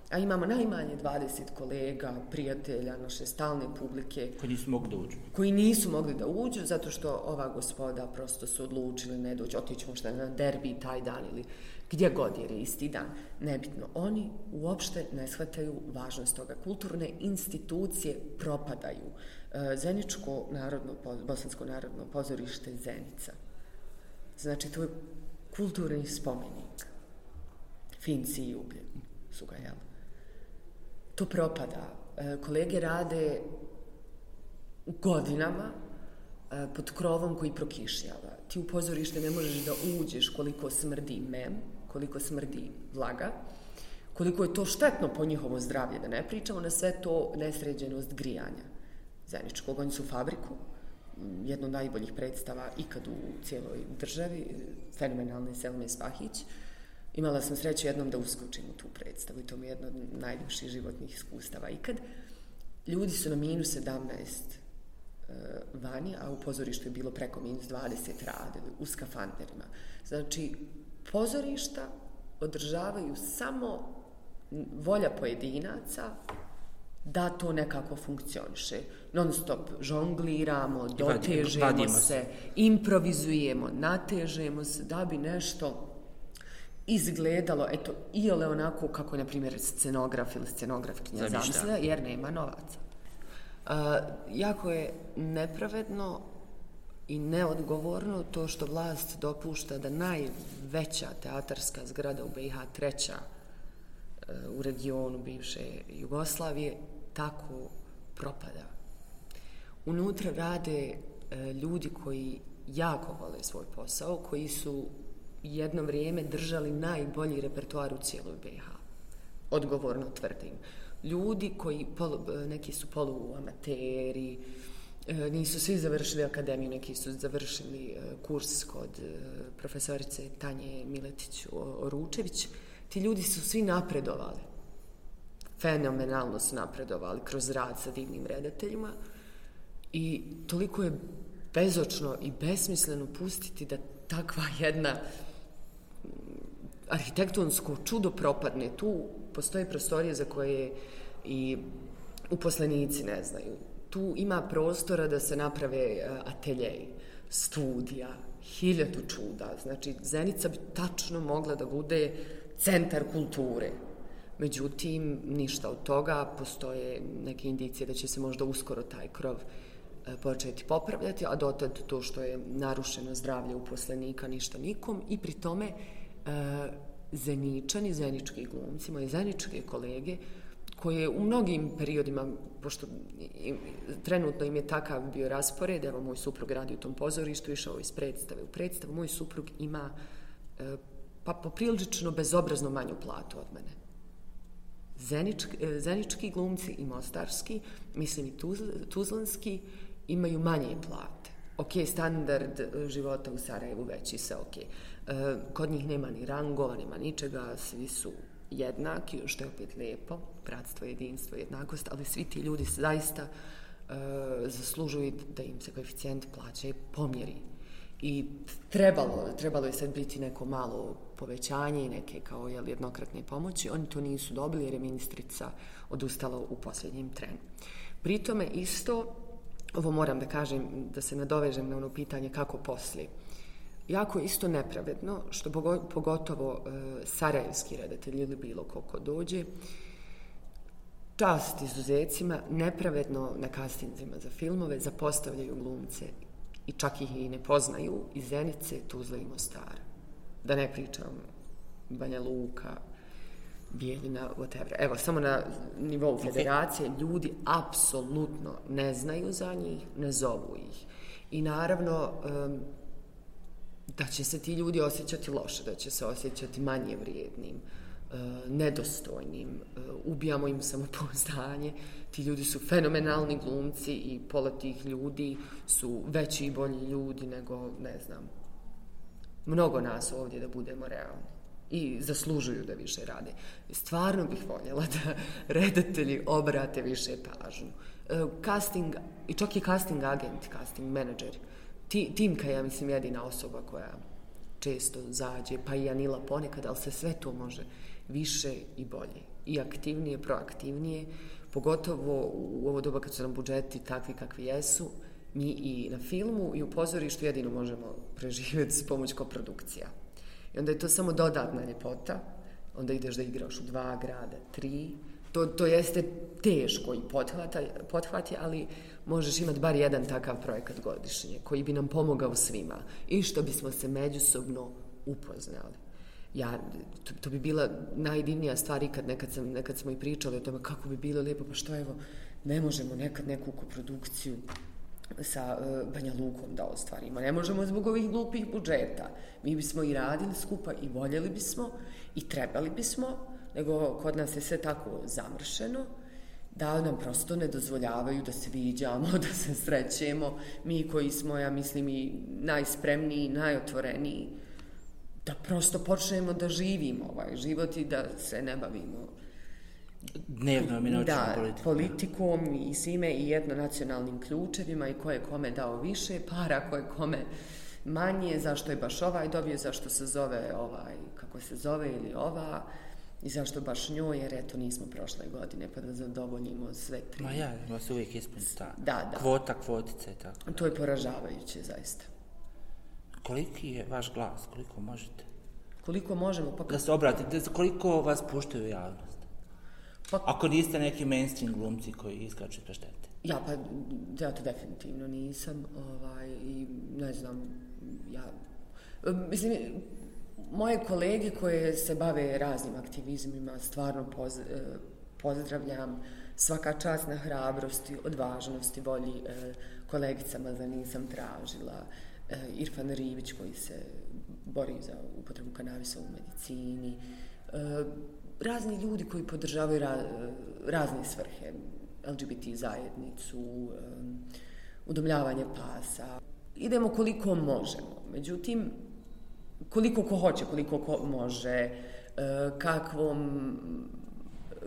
A imamo najmanje 20 kolega, prijatelja, naše stalne publike, Koji nisu mogli da uđu. koji nisu mogli da uđu zato što ova gospoda prosto su odlučili ne doći, otići možda na derbi taj dan ili gdje god jer je isti dan. Nebitno, oni uopšte ne shvataju važnost toga. Kulturne institucije propadaju. Eh, Zeničko narodno, bosansko narodno pozorište Zenica. Znači, to je kulturni spomenik. Finci i ugljen su ga, jel? To propada. Eh, kolege rade godinama eh, pod krovom koji prokišljava. Ti u pozorište ne možeš da uđeš koliko smrdi mem, koliko smrdi vlaga, koliko je to štetno po njihovo zdravlje, da ne pričamo na sve to nesređenost grijanja Zeničkog. Oni su fabriku, jedno od najboljih predstava ikad u cijeloj državi, fenomenalne Selme Spahić. Imala sam sreću jednom da uskočim u tu predstavu i to mi je jedno od najljepših životnih iskustava ikad. Ljudi su na minus 17 e, vani, a u pozorištu je bilo preko minus 20 radili u skafanderima. Znači, pozorišta održavaju samo volja pojedinaca da to nekako funkcioniše. Non stop žongliramo, I dotežemo vadimo se, se. improvizujemo, natežemo se da bi nešto izgledalo, eto, iole onako kako, na primjer, scenograf ili scenografkinja zamislila, jer nema novaca. A, jako je nepravedno i neodgovorno to što vlast dopušta da najveća teatarska zgrada u BiH, treća u regionu bivše Jugoslavije, tako propada. Unutra rade e, ljudi koji jako vole svoj posao, koji su jedno vrijeme držali najbolji repertoar u cijeloj BiH. Odgovorno tvrdim. Ljudi koji, polu, e, neki su poluamateri, amateri, e, nisu svi završili akademiju, neki su završili kurs kod profesorice Tanje Miletić Oručević. Ti ljudi su svi napredovali fenomenalno su napredovali kroz rad sa divnim redateljima i toliko je bezočno i besmisleno pustiti da takva jedna mm, arhitektonsko čudo propadne. Tu postoje prostorije za koje i uposlenici ne znaju. Tu ima prostora da se naprave e, ateljeji, studija, hiljadu čuda. Znači, Zenica bi tačno mogla da bude centar kulture. Međutim, ništa od toga, postoje neke indicije da će se možda uskoro taj krov e, početi popravljati, a dotad to što je narušeno zdravlje uposlenika ništa nikom i pri tome e, zeničani, zenički glumci, moje zeničke kolege, koje u mnogim periodima, pošto im, trenutno im je takav bio raspored, evo moj suprug radi u tom pozorištu, išao iz predstave u predstavu, moj suprug ima e, pa poprilično bezobrazno manju platu od mene. Zenički, e, zenički glumci i mostarski, mislim i tuz, tuzlanski, imaju manje plate. Ok, standard života u Sarajevu veći se, ok. E, kod njih nema ni rangova, nema ničega, svi su jednaki, što je opet lijepo, bratstvo, jedinstvo, jednakost, ali svi ti ljudi zaista uh, zaslužuju da im se koeficijent plaće pomjeri. I trebalo, trebalo je sad biti neko malo povećanje i neke kao jel, jednokratne pomoći. Oni to nisu dobili jer je ministrica odustala u posljednjem trenu. Pritome isto, ovo moram da kažem, da se nadovežem na ono pitanje kako poslije. Jako isto nepravedno, što pogotovo e, sarajevski redatelj ili bilo koliko dođe, čast izuzecima, nepravedno na kastinzima za filmove zapostavljaju glumce i čak ih i ne poznaju iz Zenice, Tuzla i Mostara. Da ne pričam Banja Luka, Bijeljina, whatever. Evo, samo na nivou federacije ljudi apsolutno ne znaju za njih, ne zovu ih. I naravno, um, da će se ti ljudi osjećati loše, da će se osjećati manje vrijednim, uh, nedostojnim, uh, ubijamo im samopouzdanje. Ti ljudi su fenomenalni glumci i pola tih ljudi su veći i bolji ljudi nego, ne znam, mnogo nas ovdje da budemo realni i zaslužuju da više rade. Stvarno bih voljela da redatelji obrate više pažnju. E, casting, i čak i casting agent, casting menadžer, ti, Timka je, ja mislim, jedina osoba koja često zađe, pa i Anila ponekad, ali se sve to može više i bolje. I aktivnije, proaktivnije, pogotovo u ovo doba kad su nam budžeti takvi kakvi jesu, mi i na filmu i u pozorištu jedino možemo preživjeti s pomoć koprodukcija. I onda je to samo dodatna ljepota, onda ideš da igraš u dva grada, tri, to, to jeste teško i pothvata, pothvati, ali možeš imati bar jedan takav projekat godišnje koji bi nam pomogao svima i što bismo se međusobno upoznali. Ja, to, to bi bila najdivnija stvar ikad, nekad, sam, nekad smo i pričali o tome kako bi bilo lijepo, pa što evo, ne možemo nekad neku koprodukciju sa e, Banja Lukom da ostvarimo. Ne možemo zbog ovih glupih budžeta. Mi bismo i radili skupa i voljeli bismo i trebali bismo, nego kod nas je sve tako zamršeno da nam prosto ne dozvoljavaju da se viđamo, da se srećemo, mi koji smo, ja mislim, i najspremniji, najotvoreniji, da prosto počnemo da živimo ovaj život i da se ne bavimo dnevno mi noćnom da, politikom. politikom i svime i jednonacionalnim ključevima i ko je kome dao više para, ko je kome manje, zašto je baš ovaj dobio, zašto se zove ovaj, kako se zove ili ova. I zašto baš njoj, jer eto nismo prošle godine, pa da zadovoljimo sve tri. Ma ja, vas uvijek ispuni ta da, da. kvota, kvotice i tako. To je poražavajuće, zaista. Koliki je vaš glas, koliko možete? Koliko možemo? Pa... Da se obratite, koliko vas puštaju javnost? Pa... Ako niste neki mainstream glumci koji iskaču pre štete. Ja, pa ja to definitivno nisam. Ovaj, I ne znam, ja... Mislim, moje kolege koje se bave raznim aktivizmima stvarno poz, e, pozdravljam svaka čast na hrabrosti, odvažnosti, volji e, kolegicama za nisam tražila, e, Irfan Rivić koji se bori za upotrebu kanabisa u medicini, razni ljudi koji podržavaju razne svrhe, LGBT zajednicu, udomljavanje pasa. Idemo koliko možemo. Međutim, koliko ko hoće, koliko ko može, e, kakvom,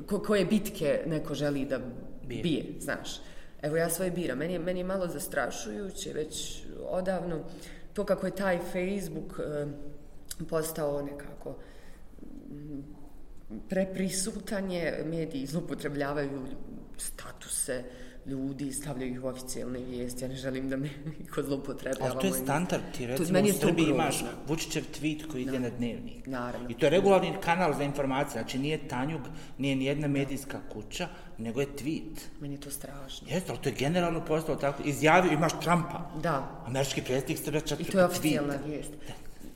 ko, koje bitke neko želi da bije. bije, znaš. Evo ja svoje biram. Meni je, meni je malo zastrašujuće, već odavno, to kako je taj Facebook postao nekako preprisutan je, mediji zlopotrebljavaju statuse, ljudi, stavljaju ih u oficijalne vijesti, ja ne želim da me iko zloupotrebljava. Ali to je standard, ti To- recimo meni u je to Srbiji imaš Vučićev tweet koji ide na dnevnik. Naravno. I to je regularni kanal za informacije, znači nije Tanjug, nije nijedna medijska kuća, nego je tweet. Meni je to strašno. Jeste, ali to je generalno postalo tako. Izjavio, imaš Trumpa. Da. Američki predsjednik se vraća I to je oficijalna vijest.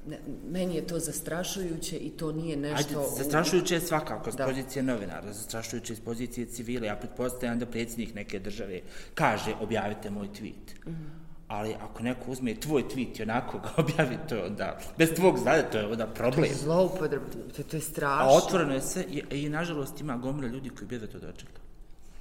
Ne, meni je to zastrašujuće i to nije Ajde, nešto... u- zastrašujuće je svakako s Da. pozicije novinara, zastrašujuće iz pozicije civila. Ja pretpostavljam da predsjednik neke države kaže objavite moj tweet. Mhm. Ali ako neko uzme tvoj tweet i onako ga objavi, to je onda, bez tvog znanja, to je onda problem. Zloupotreba, to, to je strašno. A otvoreno je sve i, i nažalost ima gomila ljudi koji bi da to dočekali.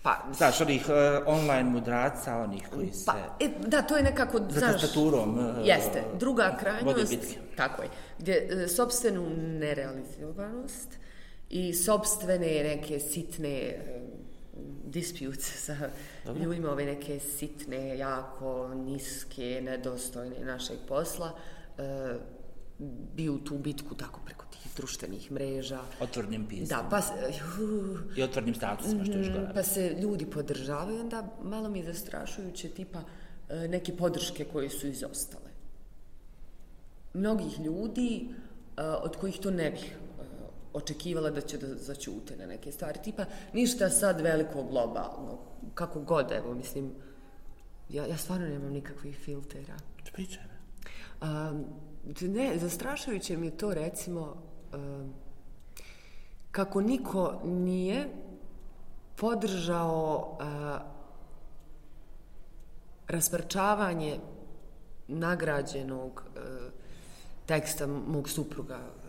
Pa, Znaš, onih uh, online mudraca, onih koji se... pa, e, da, to je nekako, Za znaš... tastaturom, uh, Jeste. Druga krajnost, tako je, gdje e, sobstvenu nerealizovanost i sobstvene neke sitne e, disputes sa ljudima, ove neke sitne, jako niske, nedostojne našeg posla, e, bi u tu bitku tako preko tih društvenih mreža. Otvornim pismom. Da, pa... uh, I otvornim statusima, što je još gore. Pa se ljudi podržavaju, onda malo mi je zastrašujuće tipa e, neke podrške koje su izostale. Mnogih ljudi e, od kojih to ne bih e, očekivala da će da začute na neke stvari. Tipa, ništa sad veliko globalno, kako god, evo, mislim, ja, ja stvarno nemam nikakvih filtera. Pričaj me. Um, ne, zastrašujuće mi je to recimo kako niko nije podržao e, rasparčavanje nagrađenog e, teksta mog supruga e,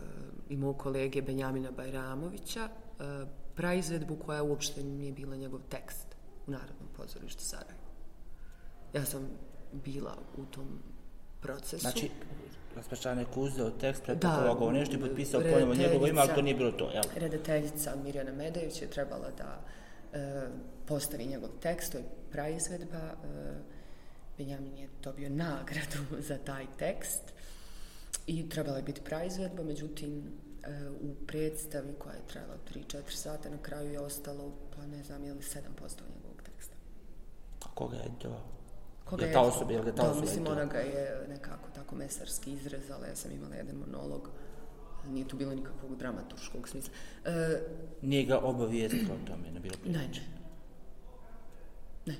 i mog kolege Benjamina Bajramovića, praizvedbu koja uopšte nije bila njegov tekst u Narodnom pozorištu Sarajevo. Ja sam bila u tom procesu. Znači, raspačan je uzeo tekst, u nešto i potpisao ponovo njegovo ime, ali to nije bilo to, jel? Redateljica Mirjana Medović je trebala da e, postavi njegov tekst, to je praizvedba. E, Benjamin je dobio nagradu za taj tekst i trebala je biti praizvedba, međutim e, u predstavi koja je trajala 3-4 sata, na kraju je ostalo, pa ne znam, je li 7% njegovog teksta. A koga je to? Koga je ta osoba, je li ga ta da, osoba mislim, ona ga je nekako tako mesarski izrezala, ja sam imala jedan monolog, nije tu bilo nikakvog dramaturškog smisla. E, Nije ga obavijestila o tome, ne bilo ne, priče. ne.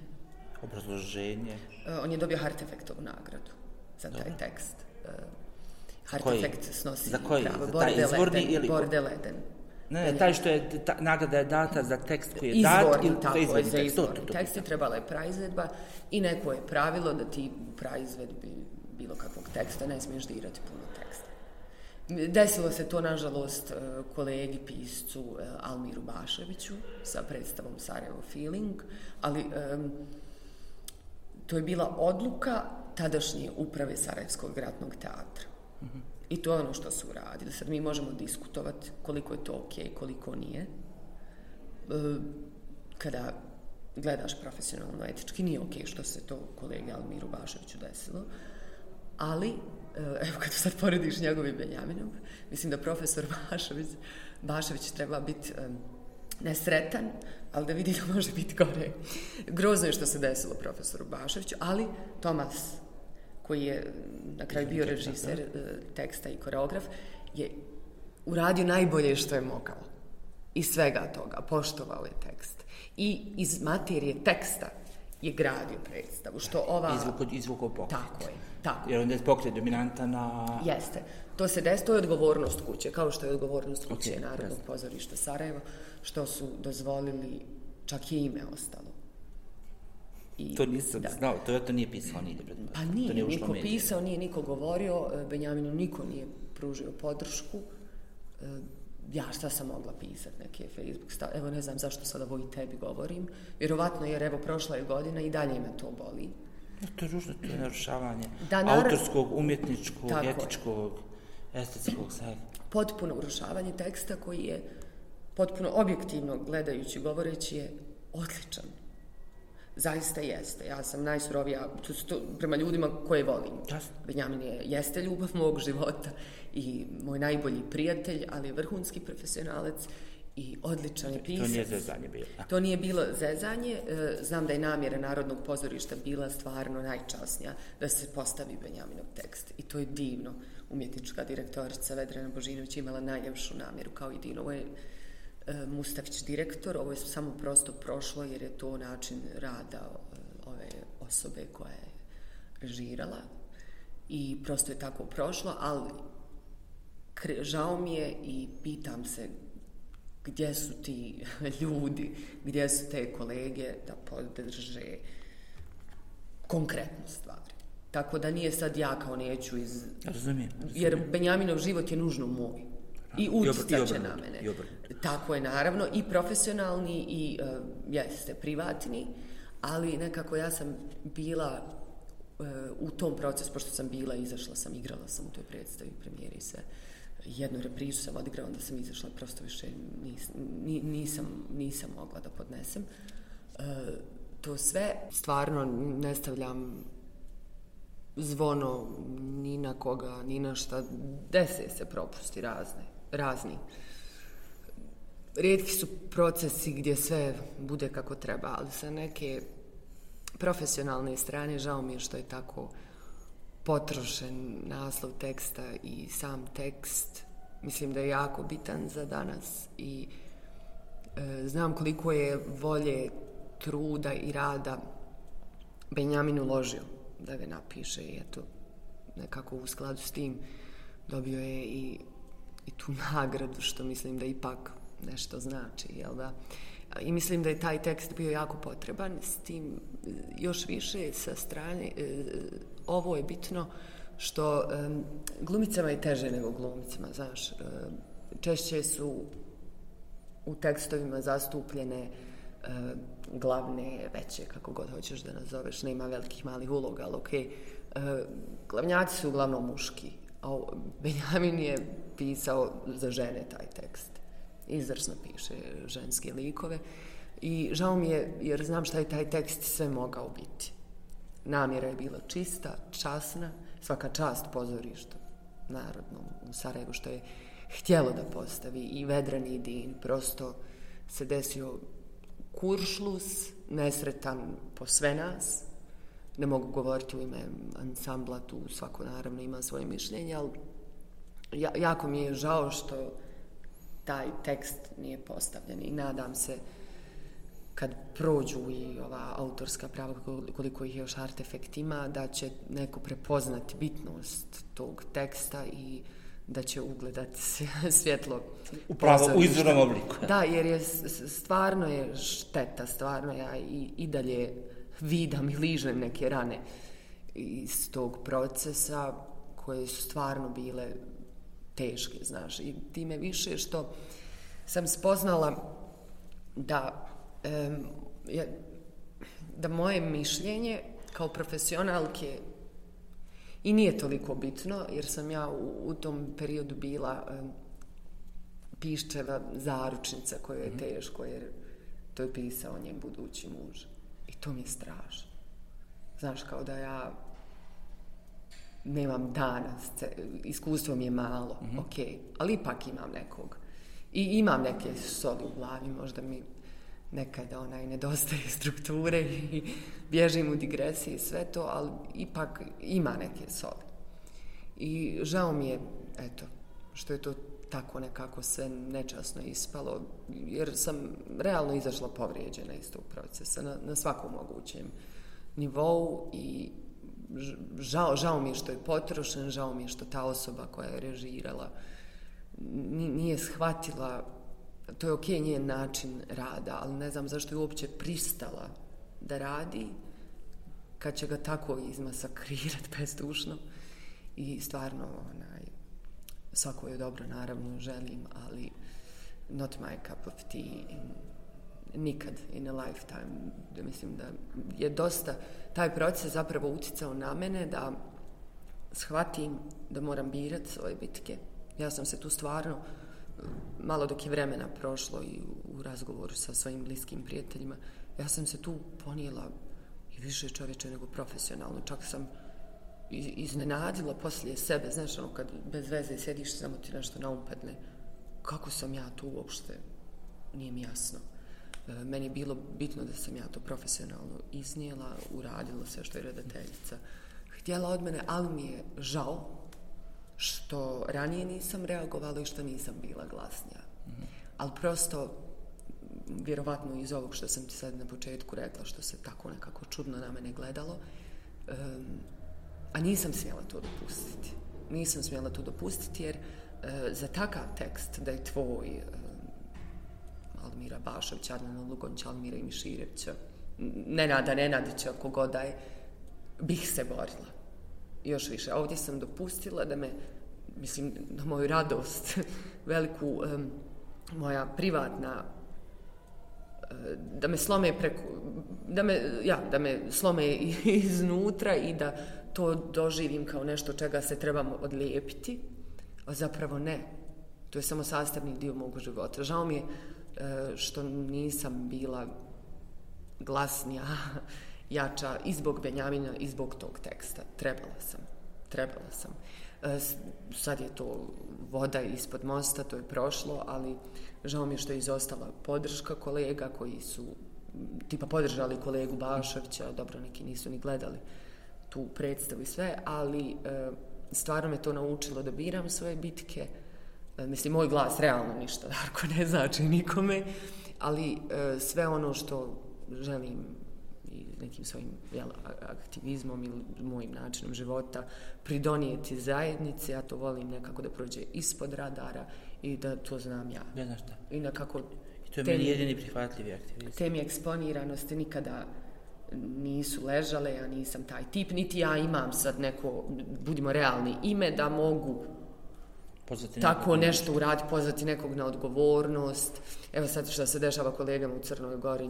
Obrazloženje. E, on je dobio Hartefektovu nagradu za taj tekst. E, koji? Hartefekt snosi Za koji? pravo. Za taj izvorni ili- Bordeleden. Ne, ne, taj što je, ta, nagrada je data za tekst koji je Izvorni, dat ili tako za je, izvorni za tekst. To, izvorni to. tekst i trebala je praizvedba i neko je pravilo da ti u praizvedbi bilo kakvog teksta ne smiješ dirati puno teksta. Desilo se to, nažalost, e, kolegi piscu e, Almiru Baševiću sa predstavom Sarajevo Feeling, ali em, to je bila odluka tadašnje uprave Sarajevskog gradnog teatra. I to je ono što su uradili. Sad mi možemo diskutovati koliko je to ok, koliko nije. E, kada gledaš profesionalno etički, nije ok što se to kolegi Almiru Baševiću desilo. Ali, e, evo kad sad porediš njegovim Benjaminom, mislim da profesor Bašević, Bašević treba biti e, nesretan, ali da vidi da može biti gore. Grozno je što se desilo profesoru Baševiću, ali Tomas, koji je na kraju bio režiser e, teksta i koreograf, je uradio najbolje što je mogao. Iz svega toga, poštovao je tekst. I iz materije teksta je gradio predstavu, što ova... Izvuko, izvuko pokret. Tako je, tako. Jer onda je pokret dominantan na... Jeste. To se des, to je odgovornost kuće, kao što je odgovornost kuće Ok, okay, Narodnog jasno. pozorišta Sarajevo, što su dozvolili, čak je ime ostalo. I, To nisam znao, to je to nije pisao nigdje pred Pa to nije, nije ušlo niko medije. pisao, nije niko govorio, e, Benjaminu niko nije pružio podršku. E, Ja šta sam mogla pisati, neke Facebook stav... Evo ne znam zašto sad ovo i tebi govorim. Vjerovatno jer evo prošla je godina i dalje me to boli. No, to je ružno, to je narušavanje Da, nar- autorskog, umjetničkog, Tako je. etičkog, estetskog svega. potpuno urušavanje teksta koji je potpuno objektivno gledajući, govoreći je odličan. Zaista jeste. Ja sam najsurovija to, to, prema ljudima koje volim. Jasno. Benjamin je, jeste ljubav mog života i moj najbolji prijatelj, ali je vrhunski profesionalac i odličan je To pisac. nije zezanje bilo. To nije bilo zezanje. e, Znam da je namjera Narodnog pozorišta bila stvarno najčasnija da se postavi Benjaminov tekst. I to je divno. Umjetnička direktorica Vedrana Božinović imala najljepšu namjeru kao i divno. Ovo je Mustavić direktor, ovo je samo prosto prošlo jer je to način rada e, ove osobe koja je režirala i prosto je tako prošlo, ali žao mi je i pitam se gdje su ti ljudi, gdje su te kolege da podrže konkretnu stvar. Tako da nije sad ja kao neću iz... Razumijem. Jer Benjaminov život je nužno moj. I obr- i utjecat će obrnuto, na mene. i obrnuto. Tako je, naravno, i profesionalni i, uh, jeste, privatni, ali nekako ja sam bila uh, u tom procesu, pošto sam bila, izašla sam, igrala sam u toj predstavi, premijeri i sve. Jednu reprizu sam odigrala, onda sam izašla, prosto više nis, ni- nisam, nisam mogla da podnesem. Uh, to sve stvarno ne stavljam zvono ni na koga, ni na šta. Dese se propusti razne, razni. Rijetki su procesi gdje sve bude kako treba, ali sa neke profesionalne strane žao mi je što je tako potrošen naslov teksta i sam tekst. Mislim da je jako bitan za danas i e, znam koliko je volje, truda i rada Benjamin uložio da ga napiše i eto, nekako u skladu s tim dobio je i, i tu nagradu, što mislim da ipak nešto znači, jel da? I mislim da je taj tekst bio jako potreban, s tim još više sa strane, e, ovo je bitno što glumicama je teže nego glumicama, znaš, e, češće su u tekstovima zastupljene e, glavne, veće, kako god hoćeš da nazoveš, nema velikih malih uloga, ali okej. okay. glavnjaci su uglavnom muški, a o- Benjamin je pisao za žene taj tekst. Izvrsno piše ženske likove. I žao mi je, jer znam šta je taj tekst sve mogao biti. Namjera je bila čista, časna, svaka čast pozorištu narodnom u Sarajevu što je htjelo da postavi i Vedrani i Din. Prosto se desio kuršlus, nesretan po sve nas. Ne mogu govoriti u ime ansambla, tu svako naravno ima svoje mišljenje, ali ja, jako mi je žao što taj tekst nije postavljen i nadam se kad prođu i ova autorska prava, koliko ih još artefekt ima, da će neko prepoznati bitnost tog teksta i da će ugledati svjetlo Upravo u pozorišta. izvornom obliku. Da, jer je stvarno je šteta, stvarno ja i, i dalje vidam i ližem neke rane iz tog procesa koje su stvarno bile teške, znaš, i time više što sam spoznala da je, da moje mišljenje kao profesionalke i nije toliko bitno, jer sam ja u, u tom periodu bila em, piščeva zaručnica koja je teško, jer to je pisao njen budući muž. To mi je strašno. Znaš, kao da ja nemam dana, iskustvo mi je malo, mm -hmm. ok, ali ipak imam nekog. I imam neke soli u glavi, možda mi nekada onaj nedostaje strukture i bježim u digresiji i sve to, ali ipak ima neke soli. I žao mi je, eto, što je to tako nekako sve nečasno ispalo, jer sam realno izašla povrijeđena iz tog procesa na, na svakom mogućem nivou i žao, žao mi je što je potrošen, žao mi je što ta osoba koja je režirala ni- nije shvatila, to je okej njen način rada, ali ne znam zašto je uopće pristala da radi kad će ga tako izmasakrirat bezdušno i stvarno svako je dobro naravno želim, ali not my cup of tea nikad in a lifetime. Da mislim da je dosta taj proces zapravo uticao na mene da shvatim da moram birati svoje bitke. Ja sam se tu stvarno malo dok je vremena prošlo i u razgovoru sa svojim bliskim prijateljima, ja sam se tu ponijela i više čovječe nego profesionalno. Čak sam iznenadila poslije sebe, znaš, ono kad bez veze sjediš, samo ti nešto naumpadne. Kako sam ja tu uopšte nije mi jasno. E, meni je bilo bitno da sam ja to profesionalno iznijela, uradila sve što je redateljica htjela od mene, ali mi je žao što ranije nisam reagovala i što nisam bila glasnija. Mm -hmm. Ali prosto, vjerovatno iz ovog što sam ti sad na početku rekla, što se tako nekako čudno na mene gledalo, um, a nisam smjela to dopustiti. Nisam smjela to dopustiti jer e, za takav tekst da je tvoj e, Almira Bašović, Adnana Lugonć, Almira i Miširevića, Nenada Nenadića, kogodaj, je, bih se borila. Još više. Ovdje sam dopustila da me, mislim, na moju radost, veliku, e, moja privatna e, da me slome preko, da me, ja, da me slome iznutra i da to doživim kao nešto čega se trebamo odlijepiti, a zapravo ne. To je samo sastavni dio mog života. Žao mi je e, što nisam bila glasnija, jača i zbog Benjamina i zbog tog teksta. Trebala sam. Trebala sam. E, sad je to voda ispod mosta, to je prošlo, ali žao mi je što je izostala podrška kolega koji su tipa podržali kolegu Bašovića, dobro, neki nisu ni gledali tu predstavu i sve, ali e, stvarno me to naučilo da biram svoje bitke. E, mislim, moj glas realno ništa, Darko, ne znači nikome, ali sve ono što želim i nekim svojim jel, aktivizmom ili mojim načinom života pridonijeti zajednici, ja to volim nekako da prođe ispod radara i da to znam ja. Ne znaš šta. I nekako... I to je meni jedini prihvatljivi aktivizam. Temi eksponiranosti nikada nisu ležale, ja nisam taj tip, niti ja imam sad neko, budimo realni, ime da mogu pozvati tako nešto uraditi, pozvati nekog na odgovornost. Evo sad što se dešava kolegama u Crnoj Gori,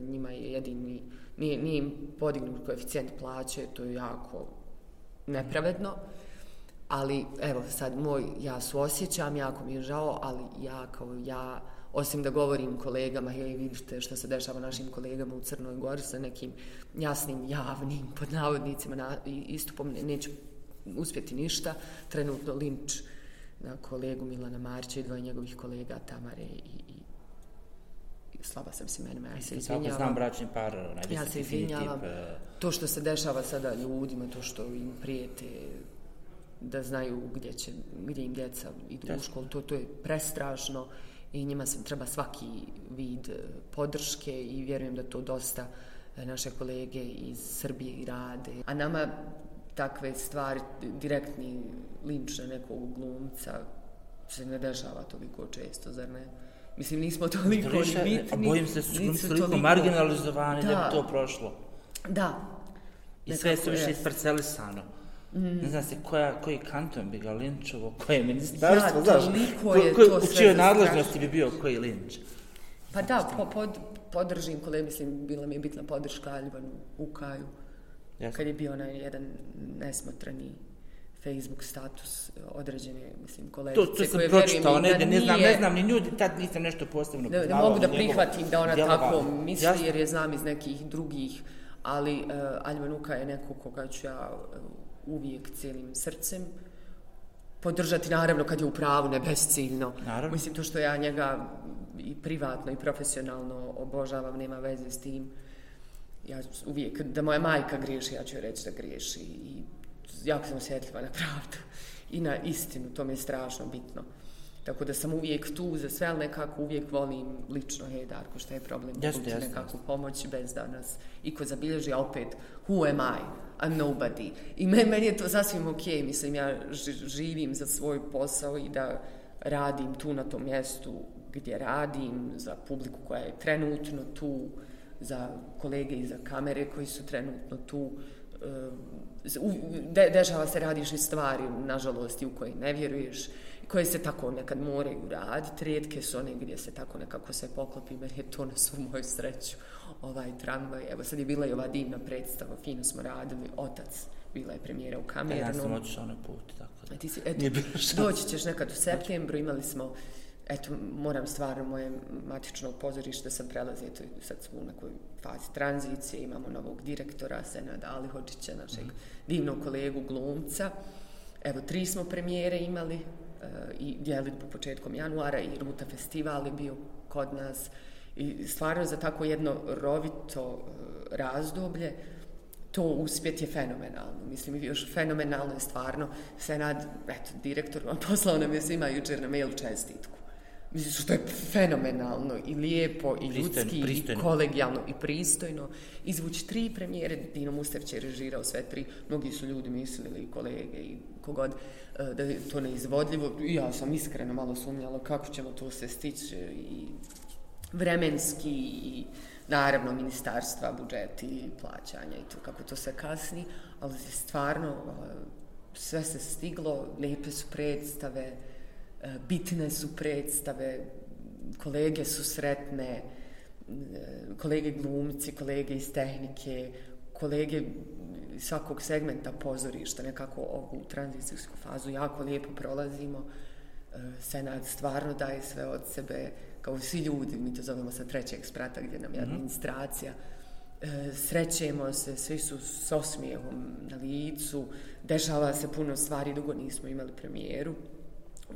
njima je jedini, nije, nije im podignut koeficijent plaće, to je jako nepravedno. Ali, evo, sad moj, ja su osjećam, jako mi je žao, ali ja kao ja, osim da govorim kolegama, hej, vidite što se dešava našim kolegama u Crnoj Gori sa nekim jasnim, javnim, pod navodnicima, na, istupom, neću uspjeti ništa. Trenutno linč na kolegu Milana Marića i dvoje njegovih kolega Tamare i, i slaba sam si menima, ja se izvinjavam. Znam bračni par, Ja se izvinjavam. Uh... To što se dešava sada ljudima, to što im prijete da znaju gdje, će, gdje im djeca idu u školu, to, to je prestrašno i njima se treba svaki vid e, podrške i vjerujem da to dosta e, naše kolege iz Srbije i rade. A nama takve stvari, direktni linč na nekog glumca, se ne dešava toliko često, zar ne? Mislim, nismo toliko Reša, ni bitni. A bojim se da su glumci toliko, toliko marginalizovani da, da bi to prošlo. Da. I sve su više isparcelisano. Mm. Ne znam se koja, koji kanton bi ga linčovo, koje ministarstvo, ja, znaš, ko, je ko, to u čijoj nadležnosti bi bio koji linč. Pa da, po, pod, podržim kole, mislim, bila mi je bitna podrška Aljvanu Ukaju, yes. kad je bio onaj jedan nesmotrani Facebook status određene, mislim, kolegice to, to sam pročitao, ne, ne, ne, znam, ne znam ni ljudi, tad nisam nešto posebno ne, ne mogu da prihvatim da ona djelova. tako misli, Jasno. jer je znam iz nekih drugih, ali uh, Aljman Uka je neko koga ću ja uvijek cijelim srcem podržati, naravno, kad je u pravu, ne besciljno. Naravno. Mislim, to što ja njega i privatno i profesionalno obožavam, nema veze s tim. Ja uvijek, da moja majka griješi, ja ću reći da griješi. I jako sam osjetljiva na pravdu i na istinu, to mi je strašno bitno. Tako da sam uvijek tu za sve, ali nekako uvijek volim lično, hej Darko, šta je problem? Jeste, jeste. Nekako pomoći bez da nas iko zabilježi, a opet, who am I? A nobody. I meni, meni je to sasvim ok, mislim, ja živim za svoj posao i da radim tu na tom mjestu gdje radim, za publiku koja je trenutno tu, za kolege iza kamere koji su trenutno tu, de, dešava se radiš i stvari, nažalost, i u koje ne vjeruješ, koje se tako nekad moraju raditi, rijetke su one gdje se tako nekako sve poklopi, meni je to na svu moju sreću, ovaj tramvaj. Evo sad je bila i ova divna predstava, fino smo radili, otac, bila je premijera u Kamernu. Ja sam otišao na put, tako da. A ti si, eto, doći ćeš nekad u septembru, imali smo eto, moram stvarno moje matično pozorište sam prelazi, eto, sad smo u nekoj fazi tranzicije, imamo novog direktora, Senada Alihođića, našeg mm. divnog kolegu glumca. Evo, tri smo premijere imali, i djelitbu početkom januara i Ruta festival je bio kod nas. I stvarno za tako jedno rovito e, razdoblje to uspjet je fenomenalno. Mislim, još fenomenalno je stvarno. Senad, eto, direktor vam poslao nam je svima jučer na mail čestitku. Mislim, što je fenomenalno i lijepo i pristojno, ljudski pristojno. i kolegijalno i pristojno. Izvući tri premijere, Dino Mustef je režirao sve tri. Mnogi su ljudi mislili i kolege i kogod e, da je to neizvodljivo. Ja sam iskreno malo sumnjala kako ćemo to se stići i vremenski i naravno ministarstva, budžeti, plaćanja i to kako to se kasni, ali stvarno eh, sve se stiglo, lepe su predstave, eh, bitne su predstave, kolege su sretne, eh, kolege glumci, kolege iz tehnike, kolege svakog segmenta pozorišta, nekako ovu tranzicijsku fazu jako lijepo prolazimo. Senat stvarno daje sve od sebe, kao svi ljudi, mi to zovemo sa trećeg sprata gdje nam je mhm. administracija, e, srećemo se, svi su s osmijehom na licu, dešava se puno stvari, dugo nismo imali premijeru,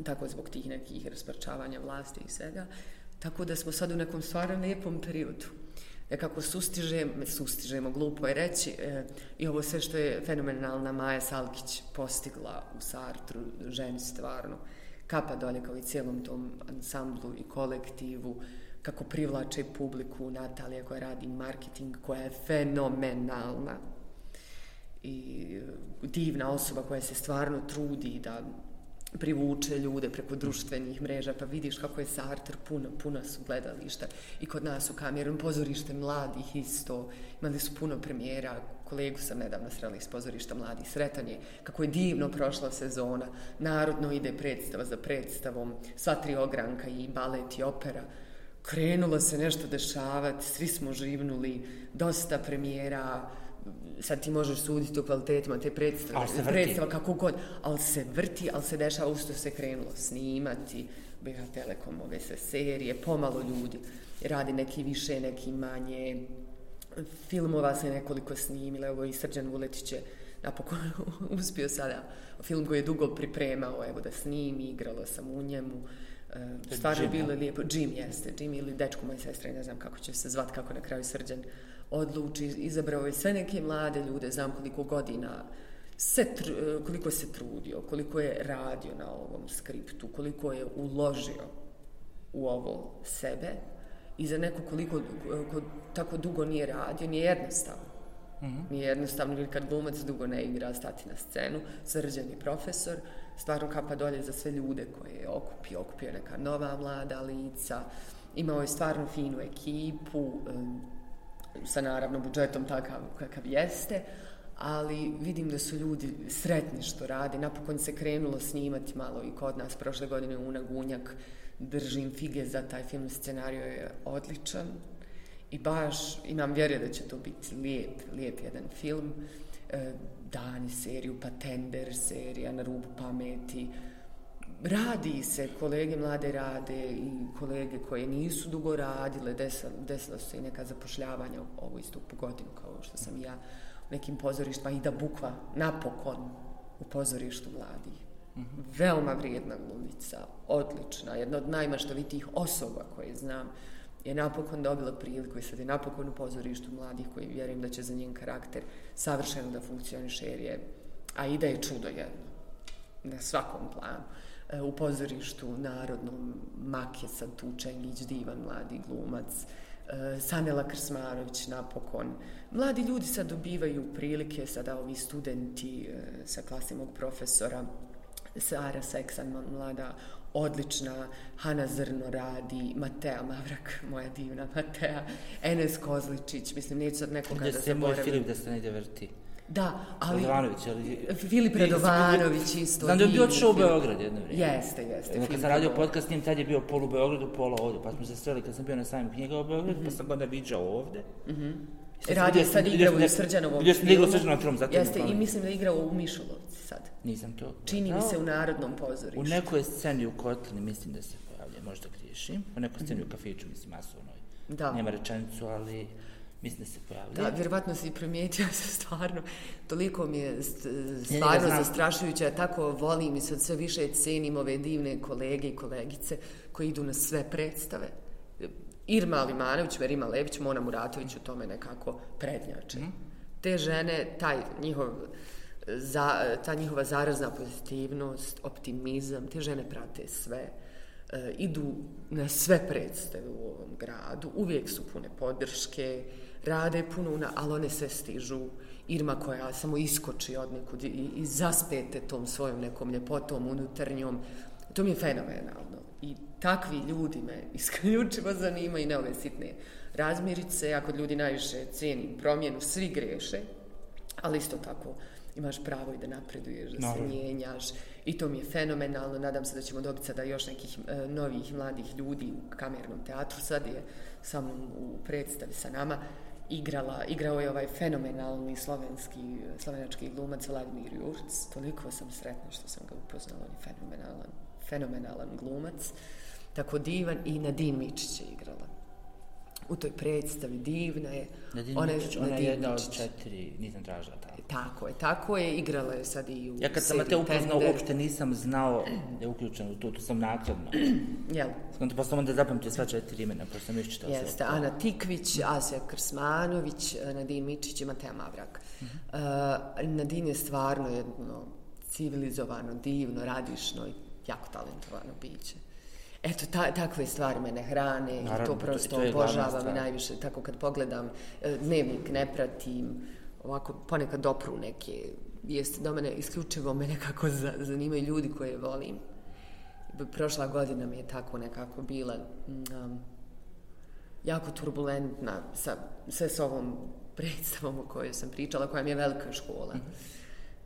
tako zbog tih nekih rasprčavanja vlasti i svega, tako da smo sad u nekom stvarno lijepom periodu. Nekako sustižemo, sustižemo, glupo je reći, e, i ovo sve što je fenomenalna Maja Salkić postigla u Sartru, ženi stvarno, kapa dolje kao i cijelom tom ansamblu i kolektivu, kako privlače publiku Natalija koja radi marketing, koja je fenomenalna. I e, divna osoba koja se stvarno trudi da privuče ljude preko društvenih mreža, pa vidiš kako je Sartre puno, puno su gledališta i kod nas u kamerom pozorište mladih isto, imali su puno premijera, kolegu sam nedavno srela iz pozorišta mladi sretan je, kako je divno prošla sezona, narodno ide predstava za predstavom, sva tri ogranka i balet i opera, krenulo se nešto dešavati, svi smo živnuli, dosta premijera, sad ti možeš suditi u kvalitetima te predstave, predstava kako god, ali se vrti, ali se dešava, usto se krenulo snimati, BH Telekom, ove se serije, pomalo ljudi, radi neki više, neki manje, filmova se nekoliko snimila, evo i Srđan Vuletić je napokon uspio sada film koji je dugo pripremao, evo da snimi, igrala sam u njemu, e, stvarno je bilo lijepo, Jim jeste, Jim ili dečko moje sestre, ne znam kako će se zvat, kako na kraju Srđan odluči, izabrao je sve neke mlade ljude, znam koliko godina, se tr, koliko se trudio, koliko je radio na ovom skriptu, koliko je uložio u ovo sebe, i za neko koliko ko, tako dugo nije radio, nije jednostavno. Mm -hmm. Nije jednostavno, jer kad glumac dugo ne igra, stati na scenu, srđeni profesor, stvarno kapa dolje za sve ljude koje je okupio, okupio neka nova mlada lica, imao je stvarno finu ekipu, sa naravno budžetom takav kakav jeste, ali vidim da su ljudi sretni što radi. Napokon se krenulo snimati malo i kod nas prošle godine Una Gunjak, držim fige za taj film, scenario je odličan i baš imam vjere da će to biti lijep, lijep jedan film. E, Dani seriju, pa Tender serija, Na rubu pameti. Radi se, kolege mlade rade i kolege koje nisu dugo radile, desila, desila su se i neka zapošljavanja ovo istu godinu kao što sam ja u nekim pozorištima i da bukva napokon u pozorištu mladih. Veoma vrijedna glumica, odlična, jedna od najmaštovitijih osoba koje znam je napokon dobila priliku i sad je napokon u pozorištu mladih koji vjerujem da će za njen karakter savršeno da funkcioniše jer je, a i da je čudo jedno na svakom planu. E, u pozorištu narodnom Make sad Tučengić, divan mladi glumac, e, Sanela Krsmanović napokon. Mladi ljudi sad dobivaju prilike, sada ovi studenti e, sa klasimog profesora, Sara Seksan, mlada, odlična, Hana Zrno radi, Matea Mavrak, moja divna Matea, Enes Kozličić, mislim, neću sad nekoga da se moj Filip da se negdje vrti. Da, ali... Radovanović, ali... Filip Radovanović isto. Znam da je bio odšao u Beograd jedno vrijeme. Jeste, jeste. Kad sam radio podcast s njim, tad je bio pol u Beogradu, pola ovdje. Pa smo se sreli kad sam bio na samim knjiga u Beogradu, mm -hmm. pa sam onda viđao ovdje. Mm -hmm. Radio sad igra u Srđanovom filmu. Vidio sam Srđanovom filmu, zato Jeste, i mislim da igra u Mišulovci sad. Nisam to. Čini mi se u Narodnom pozorištu. U nekoj sceni u Kotlini mislim da se pojavlja, možda griješim. U nekoj sceni u kafiću, mislim, masovnoj. Da. Nema rečenicu, ali mislim da se pojavljuje. Da, vjerovatno si primijetio se stvarno, toliko mi je stvarno zastrašujuće, ja tako volim i sad sve više cenim ove divne kolege i kolegice koji idu na sve predstave. Irma Limanović, Verima Lević, Mona Muratović u tome nekako prednjače. Te žene, taj njihov za, ta njihova zarazna pozitivnost, optimizam, te žene prate sve, e, idu na sve predstave u ovom gradu, uvijek su pune podrške, rade puno, na, ali one sve stižu. Irma koja samo iskoči od nekud i, i zaspete tom svojom nekom ljepotom unutarnjom, to mi je fenomenalno. Takvi ljudi me isključivo zanima i ne ove sitne razmirice. Ja kod ljudi najviše cijenim promjenu, svi greše, ali isto tako imaš pravo i da napreduješ, da se mijenjaš i to mi je fenomenalno. Nadam se da ćemo dobiti sada još nekih e, novih mladih ljudi u kamernom teatru. Sad je sa mnom u predstavi sa nama igrala, igrao je ovaj fenomenalni slovenski, slovenački glumac Vladimir Jurc. Toliko sam sretna što sam ga upoznala, on je fenomenalan, fenomenalan glumac. Tako divan i Nadine Mičić je igrala. U toj predstavi divna je. Nadine Ona Mičić, ona je jedna od četiri, nisam tražila tako. Tako je, tako je, igrala je sad i u Ja kad sam te upoznao, uopšte nisam znao da je uključen u to, to sam nakladno. Jel? Skonto, pa sam onda zapamtio sva četiri imena, pa sam još čitao Jeste, sve. Ana Tikvić, Asija Krsmanović, Nadine Mičić i Mateja Mavrak. Uh, Nadine je stvarno jedno civilizovano, divno, radišno i jako talentovano biće. Eto, ta, takve stvari mene hrane i Naravno, to to- prosto to glavna obožavam i najviše, tako kad pogledam, e, dnevnik ne pratim, ovako ponekad dopru neke vijesti do mene, isključivo me nekako za- zanimaju ljudi koje volim. Prošla godina mi je tako nekako bila um, jako turbulentna sa, sve s ovom predstavom o kojoj sam pričala, koja mi je velika škola.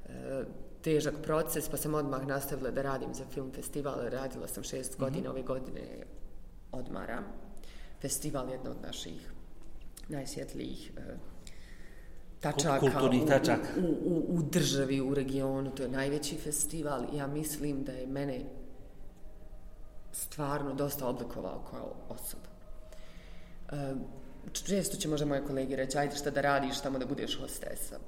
E, težak proces, pa sam odmah nastavila da radim za film festival. Radila sam šest godina, ove godine odmaram. Festival je jedna od naših najsvjetlijih e, tačaka Kulturnih u- tačaka. U, u, u državi, u regionu. To je najveći festival. Ja mislim da je mene stvarno dosta oblikovao kao osoba. E, često će možda moje kolege reći, ajde šta da radiš tamo da budeš hostesa.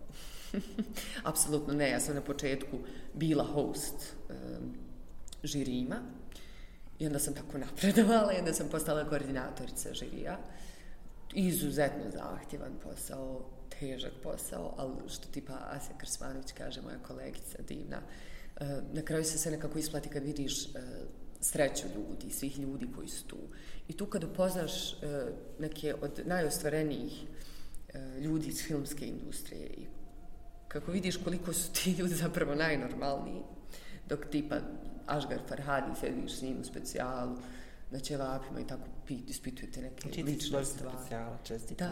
Apsolutno ne, ja sam na početku bila host um, žirima i onda sam tako napredovala i onda sam postala koordinatorica žirija. Izuzetno zahtjevan posao, težak posao, ali što tipa Asja Krsmanović kaže, moja kolegica divna, uh, na kraju se sve nekako isplati kad vidiš uh, sreću ljudi, svih ljudi koji su tu. I tu kad upoznaš uh, neke od najostvarenijih ljudi iz filmske industrije i vidiš koliko su ti ljudi zapravo najnormalniji, dok tipa Ašgar Farhadi sediš s njim u specijalu, na ćevapima i tako pit, ispitujete neke Čiti lične stvari. specijala, čestite. Da,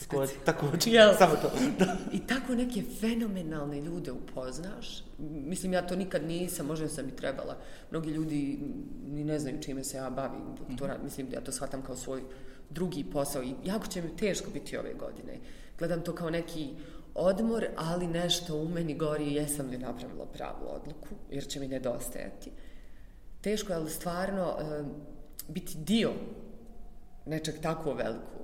Tako, speci- tako, Jel? samo to. Da. I tako neke fenomenalne ljude upoznaš. Mislim, ja to nikad nisam, možda sam i trebala. Mnogi ljudi ni ne znaju čime se ja bavim. To, rad- mislim, ja to shvatam kao svoj drugi posao i jako će mi teško biti ove godine. Gledam to kao neki odmor, ali nešto u meni gori jesam li napravila pravu odluku, jer će mi nedostajati. Teško je, ali stvarno e, biti dio nečeg tako velikog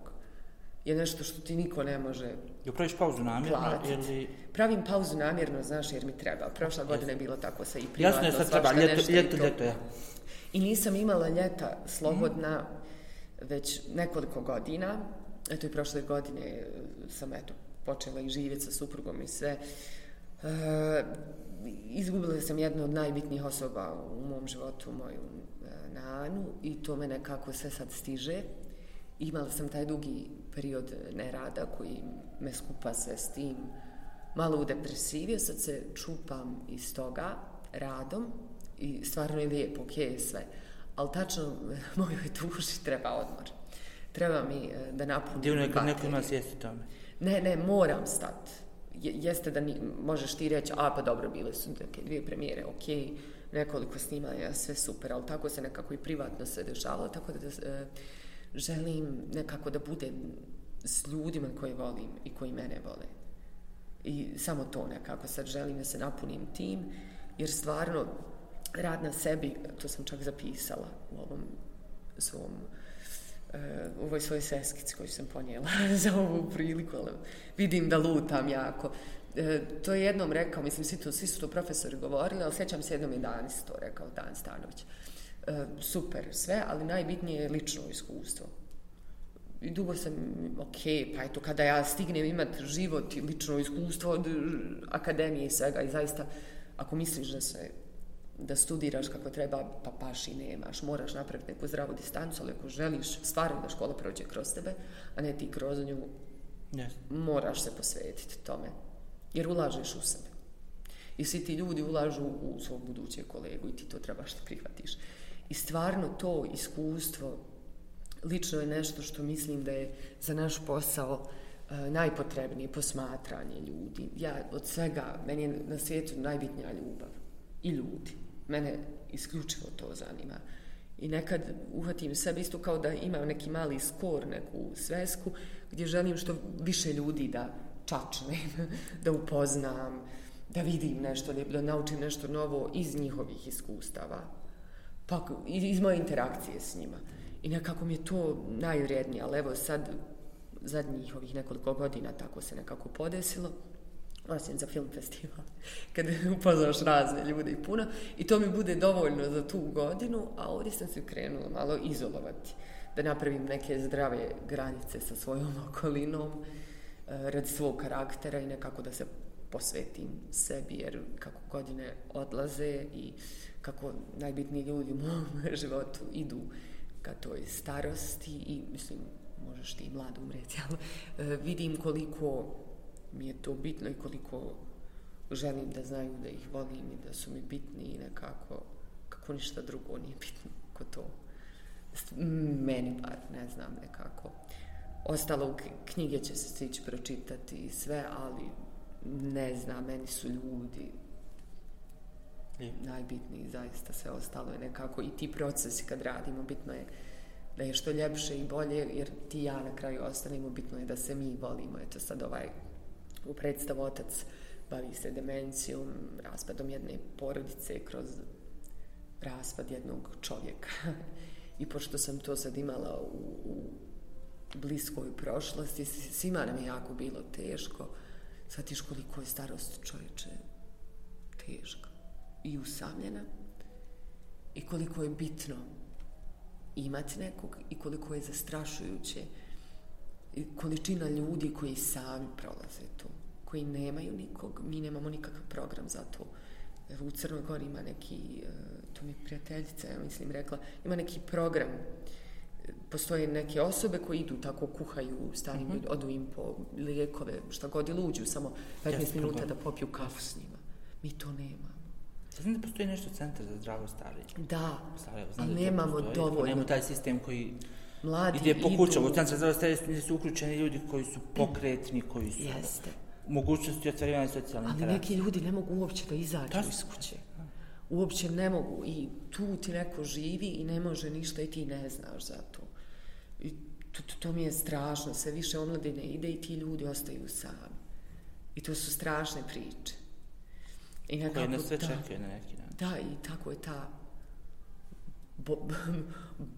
je nešto što ti niko ne može Jel praviš pauzu namjerno platiti. ili... Pravim pauzu namjerno, znaš, jer mi treba. Prošla godina je bilo tako sa i privatno, Jasno je sad treba, ljeto, ljeto, to. ljeto, ja. I nisam imala ljeta slobodna već nekoliko godina. Eto i prošle godine sam eto, počela i živjeti sa suprugom i sve. E, izgubila sam jednu od najbitnijih osoba u mom životu, moju e, Nanu, i to me nekako sve sad stiže. Imala sam taj dugi period nerada koji me skupa sve s tim malo u depresiviju, sad se čupam iz toga radom i stvarno je lijepo, ok sve. Ali tačno mojoj duši treba odmor. Treba mi e, da napunim Divno je kad neko ima svijest o tome. Ne, ne, moram stat. Je, jeste da ni, možeš ti reći, a pa dobro, bile su neke dvije premijere, ok, nekoliko snimanja, sve super, ali tako se nekako i privatno sve dešavalo, tako da e, želim nekako da budem s ljudima koje volim i koji mene vole. I samo to nekako sad želim da se napunim tim, jer stvarno rad na sebi, to sam čak zapisala u ovom svom u ovoj svojoj seskici koju sam ponijela za ovu priliku, ali vidim da lutam jako. E, to je jednom rekao, mislim, svi, to, svi su to profesori govorili, ali sjećam se jednom i Danis to rekao, Dan Stanović. E, super, sve, ali najbitnije je lično iskustvo. I dugo sam, ok, pa eto, kada ja stignem imati život i lično iskustvo od akademije i svega, i zaista, ako misliš da se da studiraš kako treba, pa paš i nemaš, moraš napraviti neku zdravu distancu, ali ako želiš stvarno da škola prođe kroz tebe, a ne ti kroz nju, yes. moraš se posvetiti tome, jer ulažeš u sebe. I svi ti ljudi ulažu u svog budućeg kolegu i ti to trebaš da prihvatiš. I stvarno to iskustvo lično je nešto što mislim da je za naš posao uh, najpotrebnije posmatranje ljudi. Ja od svega, meni je na svijetu najbitnija ljubav i ljudi. Mene isključivo to zanima. I nekad uhvatim sebe isto kao da imam neki mali skor, neku svesku, gdje želim što više ljudi da čačnem, da upoznam, da vidim nešto, da naučim nešto novo iz njihovih iskustava. Pa iz moje interakcije s njima. I nekako mi je to najvrijednije, ali evo sad, zadnjih ovih nekoliko godina tako se nekako podesilo osim za film festival, kad upoznaš razne ljude i puno, i to mi bude dovoljno za tu godinu, a ovdje sam se krenula malo izolovati, da napravim neke zdrave granice sa svojom okolinom, e, radi svog karaktera i nekako da se posvetim sebi, jer kako godine odlaze i kako najbitniji ljudi u mom životu idu ka toj starosti i, mislim, možeš ti mlad umreti, ali e, vidim koliko mi je to bitno i koliko želim da znaju da ih volim i da su mi bitni i nekako kako ništa drugo nije bitno ko to. Meni bar ne znam nekako. Ostalo knjige će se stići pročitati i sve ali ne znam meni su ljudi I. najbitniji zaista sve ostalo je nekako. I ti procesi kad radimo bitno je da je što ljepše i bolje jer ti ja na kraju ostanemo bitno je da se mi volimo. Eto sad ovaj u predstavu otac bavi se demencijom, raspadom jedne porodice kroz raspad jednog čovjeka. I pošto sam to sad imala u, u bliskoj prošlosti, svima nam je jako bilo teško. Svatiš koliko je starost čovječe teška i usamljena i koliko je bitno imati nekog i koliko je zastrašujuće i količina ljudi koji sami prolaze koji nemaju nikog, mi nemamo nikakav program za to. Jer u Crnoj Gori ima neki, e, to mi prijateljica, ja mislim, rekla, ima neki program, postoje neke osobe koji idu tako, kuhaju starim uh mhm. -huh. odu im po lijekove, šta god ili uđu, samo 15 ja, minuta da popiju kafu s njima. Mi to nemamo. Ja znam da postoji nešto centar za zdravo starije. Da, Stare, ali nemamo dovoljno. Nemamo taj sistem koji Mladi ide po kućama. U centar za zdravo starije su uključeni ljudi koji su pokretni, koji su... Jeste mogućnosti otvarivanja socijalne interakcije. Ali neki ljudi ne mogu uopće da izađu da. iz kuće. Uopće ne mogu. I tu ti neko živi i ne može ništa i ti ne znaš za to. I to, to, to mi je strašno. Sve više omladine ide i ti ljudi ostaju sami. I to su strašne priče. I nekako, Koje nas sve čekaju na neki način. Da, i tako je ta... Bo,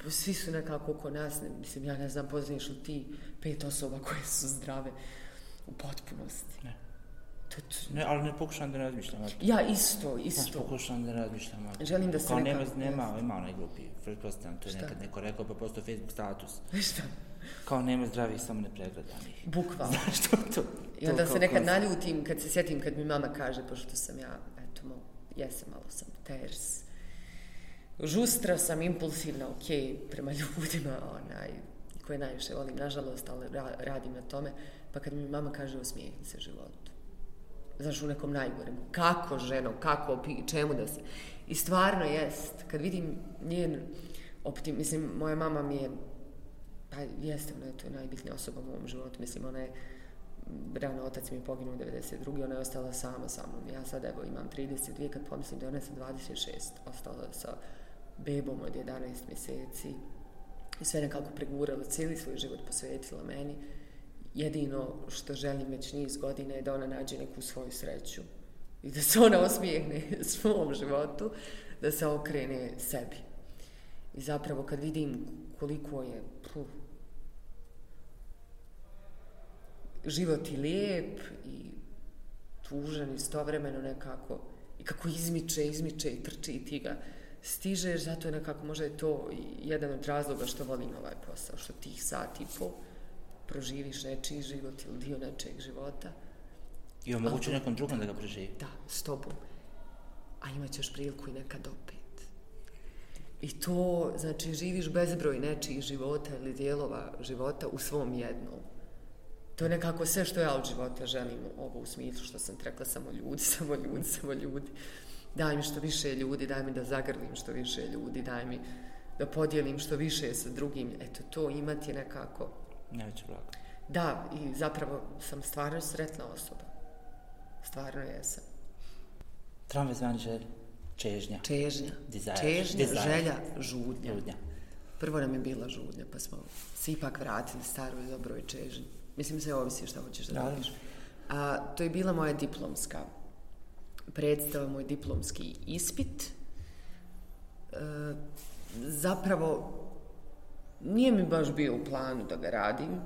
bo, svi su nekako oko nas, ne, mislim, ja ne znam, poznaš li ti pet osoba koje su zdrave u potpunosti. Ne. To, to... Ne, ali ne pokušam da ne razmišljam. Ja isto, isto. Znači, pokušam da ne razmišljam. Želim da se Kao nema, nema, ima onaj glupi, pretpostavljam, to je Šta? nekad neko rekao, pa posto Facebook status. Šta? Kao nema zdravih, samo nepregledanih. Bukvalno. Znaš, to, to, I onda se nekad naljutim, kad se sjetim, kad mi mama kaže, pošto sam ja, eto, mo, jesam, malo sam ters. Žustra sam, impulsivna, okej, okay, prema ljudima, onaj, koje najviše volim, nažalost, ali ra, radim na tome. Pa kad mi mama kaže osmijehni se životu. Znaš, u nekom najgorem. Kako ženo, kako, čemu da se... I stvarno jest, kad vidim njen optim... Mislim, moja mama mi je... Pa jeste, ona je to najbitnija osoba u mom životu. Mislim, ona je... Rano otac mi je poginuo u 92. Ona je ostala sama sa mnom. Ja sad, evo, imam 32. Kad pomislim da ona sa 26. Ostala sa bebom od 11 mjeseci. I sve nekako pregurala. Cijeli svoj život posvetila meni jedino što želim već niz godina je da ona nađe neku svoju sreću i da se ona osmijehne svom životu, da se okrene sebi. I zapravo kad vidim koliko je puh, život i lijep i tužan istovremeno nekako i kako izmiče, izmiče i trči i ti ga stižeš, zato je nekako možda je to jedan od razloga što volim ovaj posao, što tih sati i pol proživiš nečiji život ili dio nečijeg života. I omoguću nekom drugom da ga proživi. Da, s tobom. A imat ćeš priliku i nekad opet. I to, znači, živiš bezbroj nečijih života ili dijelova života u svom jednom. To je nekako sve što ja od života želim, ovo u smislu što sam rekla, samo ljudi, samo ljudi, samo ljudi. Daj mi što više ljudi, daj mi da zagrlim što više ljudi, daj mi da podijelim što više sa drugim. Eto, to imati je nekako... Najveće blago. Da, i zapravo sam stvarno sretna osoba. Stvarno jesam. Tramvaj zvani želj, čežnja. Čežnja. Desire. Čežnja, Desire. želja, žudnja. Žudnja. Prvo nam je bila žudnja, pa smo se ipak vratili staroj dobroj čežnji. Mislim, sve ovisi šta hoćeš da. radiš. A, to je bila moja diplomska predstava, moj diplomski ispit. E, zapravo, nije mi baš bio u planu da ga radim.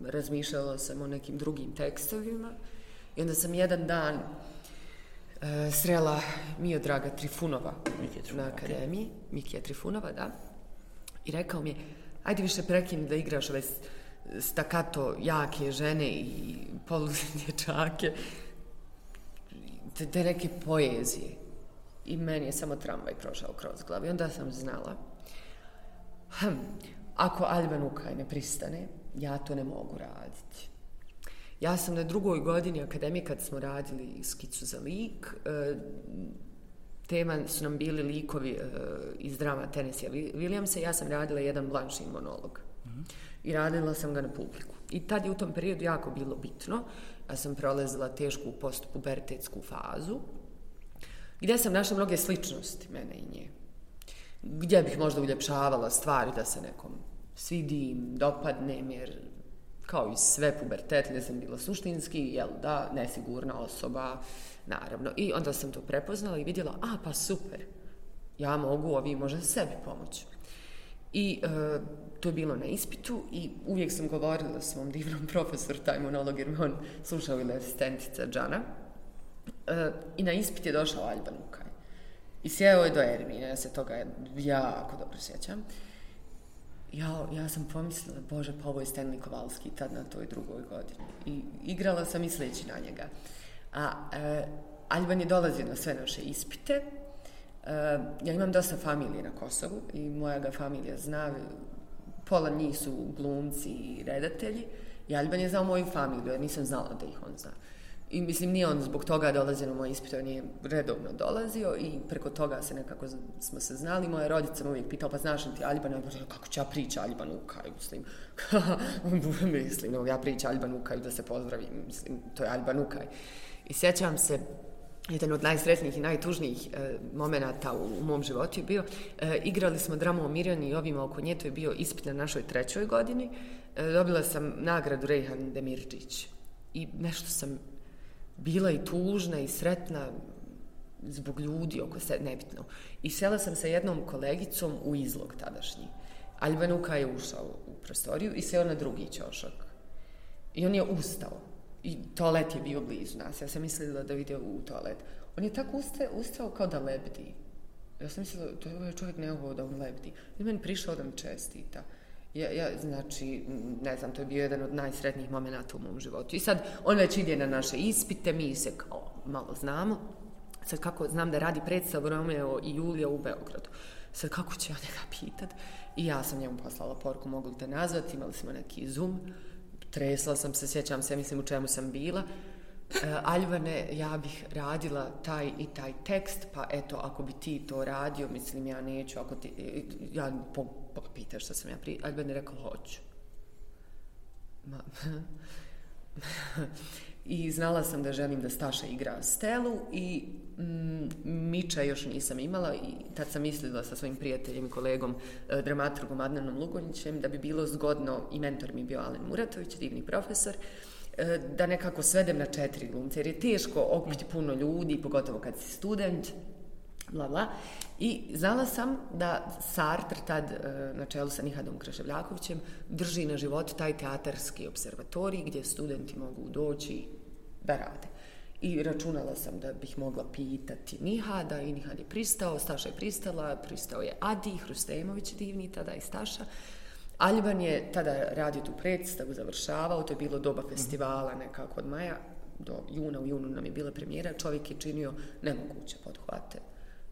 Razmišljala sam o nekim drugim tekstovima. I onda sam jedan dan e, srela Miodraga Trifunova Mikija Trifunova, na akademiji. Mikija Trifunova, da. I rekao mi je, ajde više prekini da igraš ove stakato jake žene i poludječake, te, te neke poezije. I meni je samo tramvaj prošao kroz glavu. I onda sam znala, hm, ako Alban Ukaj ne pristane, ja to ne mogu raditi. Ja sam na drugoj godini akademije kad smo radili skicu za lik, e, tema su nam bili likovi e, iz drama Tennessee Williamsa, ja sam radila jedan blanšin monolog. I radila sam ga na publiku. I tad je u tom periodu jako bilo bitno. Ja sam prolazila tešku postpubertetsku fazu, gdje sam našla mnoge sličnosti mene i nje. Gdje bih možda uljepšavala stvari da se nekom svidim, dopadnem, jer kao i sve pubertetne sam bila suštinski, jel da, nesigurna osoba, naravno. I onda sam to prepoznala i vidjela, a pa super, ja mogu ovi možda sebi pomoći. I e, to je bilo na ispitu i uvijek sam govorila svom divnom profesoru taj monolog jer me on slušao ili asistentica Džana. E, I na ispit je došao Alban Lukaj. I sjeo je do Ermine, ja se toga jako dobro sjećam. Ja, ja sam pomislila, bože, pa ovo je Stanley Kowalski tad na toj drugoj godini. I igrala sam i sleći na njega. A e, Alban je dolazio na sve naše ispite. E, ja imam dosta familije na Kosovu i moja ga familija zna, pola njih su glumci i redatelji. I Alban je znao moju familiju, ja nisam znala da ih on zna. I mislim, nije on zbog toga dolazio na moj ispit, on je redovno dolazio i preko toga se nekako smo se znali. Moja rodica me uvijek pitao, pa znaš li ti Alban? Ja kako ću ja priča u Kaju, mislim. mislim, no, ja priča u Kaju da se pozdravim, mislim, to je Aliban u Kaju. I sjećam se, jedan od najsretnijih i najtužnijih e, momenata u, u mom životu je bio, e, igrali smo dramu o Mirjani i ovima oko nje, to je bio ispit na našoj trećoj godini. E, dobila sam nagradu Rejhan Demirđić. I nešto sam bila i tužna i sretna zbog ljudi oko se, nebitno. I sela sam sa jednom kolegicom u izlog tadašnji. Albanuka je ušao u prostoriju i seo na drugi ćošak. I on je ustao. I toalet je bio blizu nas. Ja sam mislila da ide u toalet. On je tako usta, ustao kao da lebdi. Ja sam mislila, to je ovaj čovjek neovo da on lebdi. I meni prišao da mi čestita. Ja, ja, znači, ne znam, to je bio jedan od najsretnijih momenata u mom životu. I sad, on već ide na naše ispite, mi se kao malo znamo. Sad kako znam da radi predstavu Romeo i Julija u Beogradu. Sad kako će ja njega pitat? I ja sam njemu poslala poruku, mogu li te nazvati, imali smo neki zoom. Tresla sam se, sjećam se, mislim u čemu sam bila. E, Aljvane, ja bih radila taj i taj tekst, pa eto, ako bi ti to radio, mislim, ja neću, ako ti, ja po, po, pitaš šta sam ja pri... Aljvane rekao, hoću. Ma, I znala sam da želim da Staša igra Stelu i mm, Miča još nisam imala i tad sam mislila sa svojim prijateljem i kolegom, e, dramaturgom Adnanom Lugonjićem, da bi bilo zgodno, i mentor mi je bio Alen Muratović, divni profesor, e, E, da nekako svedem na četiri glumce, jer je teško okupiti puno ljudi, pogotovo kad si student, bla bla. I znala sam da Sartre tad e, na čelu sa Nihadom Kraševljakovićem drži na život taj teatarski observatorij gdje studenti mogu doći da rade. I računala sam da bih mogla pitati Nihada i Nihad je pristao, Staša je pristala, pristao je Adi, Hrustemović divni tada i Staša. Alban je tada radio tu predstavu, završavao, to je bilo doba festivala nekako od maja do juna, u junu nam je bila premijera, čovjek je činio nemoguće podhvate.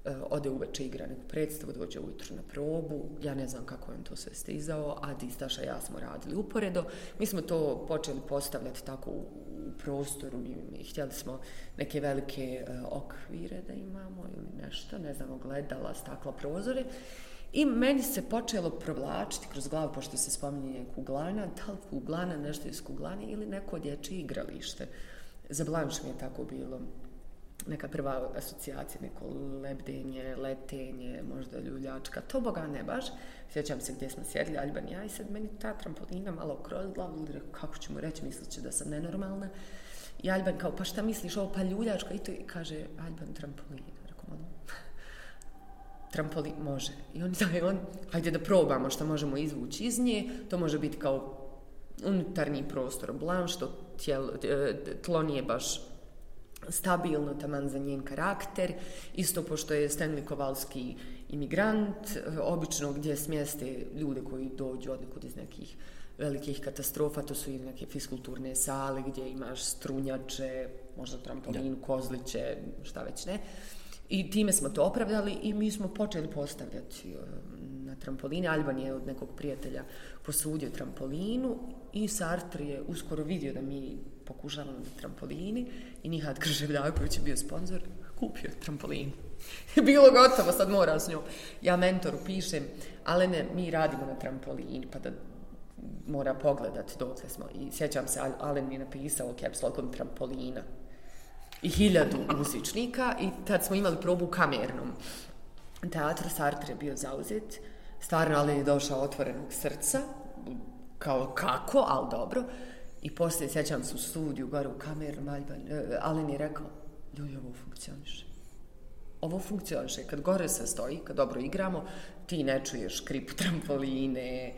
E, ode uveče igra neku predstavu, dođe ujutru na probu, ja ne znam kako je on to sve stizao, a Distaša i ja smo radili uporedo. Mi smo to počeli postavljati tako u, u prostoru, mi, mi htjeli smo neke velike e, okvire da imamo ili nešto, ne znam, gledala, stakla prozore. I meni se počelo provlačiti kroz glavu, pošto se spominje kuglana, da li kuglana, nešto iz kuglane ili neko dječje igralište. Za Blanš mi je tako bilo neka prva asocijacija, neko lebdenje, letenje, možda ljuljačka, to boga ne baš. Sjećam se gdje smo sjedili, Alban i ja, i sad meni ta trampolina malo kroz glavu, kako ću mu reći, mislit će da sam nenormalna. I Alban kao, pa šta misliš, ovo pa ljuljačka, i to i kaže, Alban trampolina. Rekao, ono, trampolin, može. I on daje, on, hajde da probamo šta možemo izvući iz nje, to može biti kao unutarnji prostor, blanš, to tijelo, e, tlo nije baš stabilno taman za njen karakter, isto pošto je Stanley Kowalski imigrant, obično gdje smjeste ljude koji dođu odnekud iz nekih velikih katastrofa, to su i neke fiskulturne sale gdje imaš strunjače, možda trampolinu, ja. kozliće, šta već ne. I time smo to opravdali i mi smo počeli postavljati ono, na trampoline. Alban je od nekog prijatelja posudio trampolinu i Sartre je uskoro vidio da mi pokušavamo na trampolini i Nihad Krževljaković je bio sponsor, kupio trampolin. Bilo gotovo, sad mora s njom. Ja mentoru pišem, ali ne, mi radimo na trampolini, pa da mora pogledat dok smo. I sjećam se, Alen mi je napisao caps lockom trampolina i hiljadu muzičnika i tad smo imali probu u kamernom. Teatr Sartre je bio zauzet, stvarno Alen je došao otvorenog srca, kao kako, ali dobro. I poslije, sjećam se u studiju, gore u kameru, Maljban, e, Alen je rekao, ljudi, ovo funkcioniše. Ovo funkcioniše. Kad gore se stoji, kad dobro igramo, ti ne čuješ krip trampoline,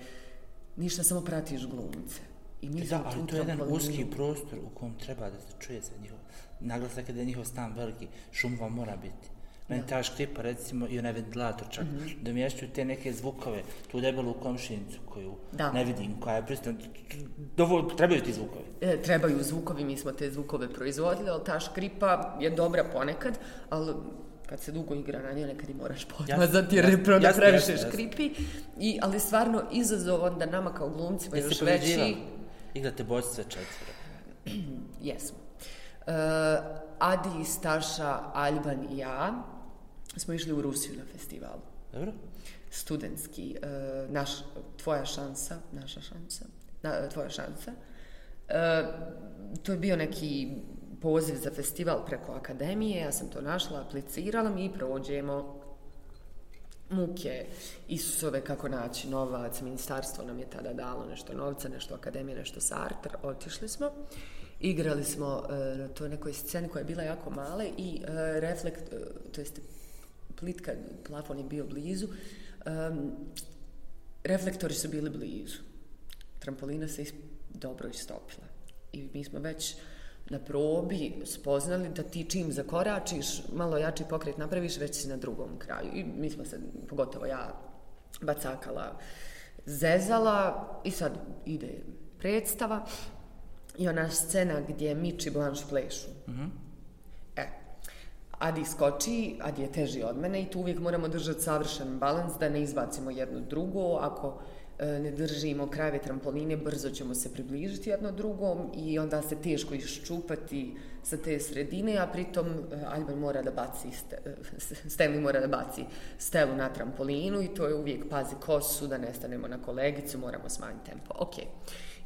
ništa, samo pratiš glumce. I mi da, ali to je jedan uski prostor u kom treba da se čuje za njihov. Naglasak je da je njihov stan veliki, šumova mora biti. Meni ta škripa, recimo, i onaj ventilator čak, mm -hmm. da mješću te neke zvukove, tu debelu komšinicu koju da. ne vidim, koja je dovoljno, trebaju ti zvukovi? E, trebaju zvukovi, mi smo te zvukove proizvodili, ali ta škripa je dobra ponekad, ali kad se dugo igra na nje, nekad i moraš podmazati jer je proda previše škripi. I, ali stvarno izazov onda nama kao glumcima još veći. Igrate bojstvo četvore. Jesmo. Uh, Adi, Staša, Alban i ja smo išli u Rusiju na festivalu. Dobro. Studentski. Uh, naš, tvoja šansa, naša šansa, na, tvoja šansa. Uh, to je bio neki poziv za festival preko akademije, ja sam to našla, aplicirala mi i prođemo muke Isusove kako naći novac, ministarstvo nam je tada dalo nešto novca, nešto akademije, nešto Sartre, otišli smo. Igrali smo uh, na toj nekoj sceni koja je bila jako male i uh, reflekt, uh, to jest plitka, plafon je bio blizu, um, reflektori su bili blizu. Trampolina se is dobro istopila. I mi smo već na probi spoznali da ti čim zakoračiš, malo jači pokret napraviš, već si na drugom kraju. I mi smo se, pogotovo ja, bacakala, zezala i sad ide predstava i ona scena gdje Miči Blanche plešu. Mm -hmm. E, Adi skoči, Adi je teži od mene i tu uvijek moramo držati savršen balans da ne izbacimo jedno drugo. Ako E, ne držimo krajeve trampoline, brzo ćemo se približiti jedno drugom i onda se teško iščupati sa te sredine, a pritom e, Alban mora da baci, e, Stanley mora da baci stelu na trampolinu i to je uvijek pazi kosu, da ne stanemo na kolegicu, moramo smanjiti tempo. Ok.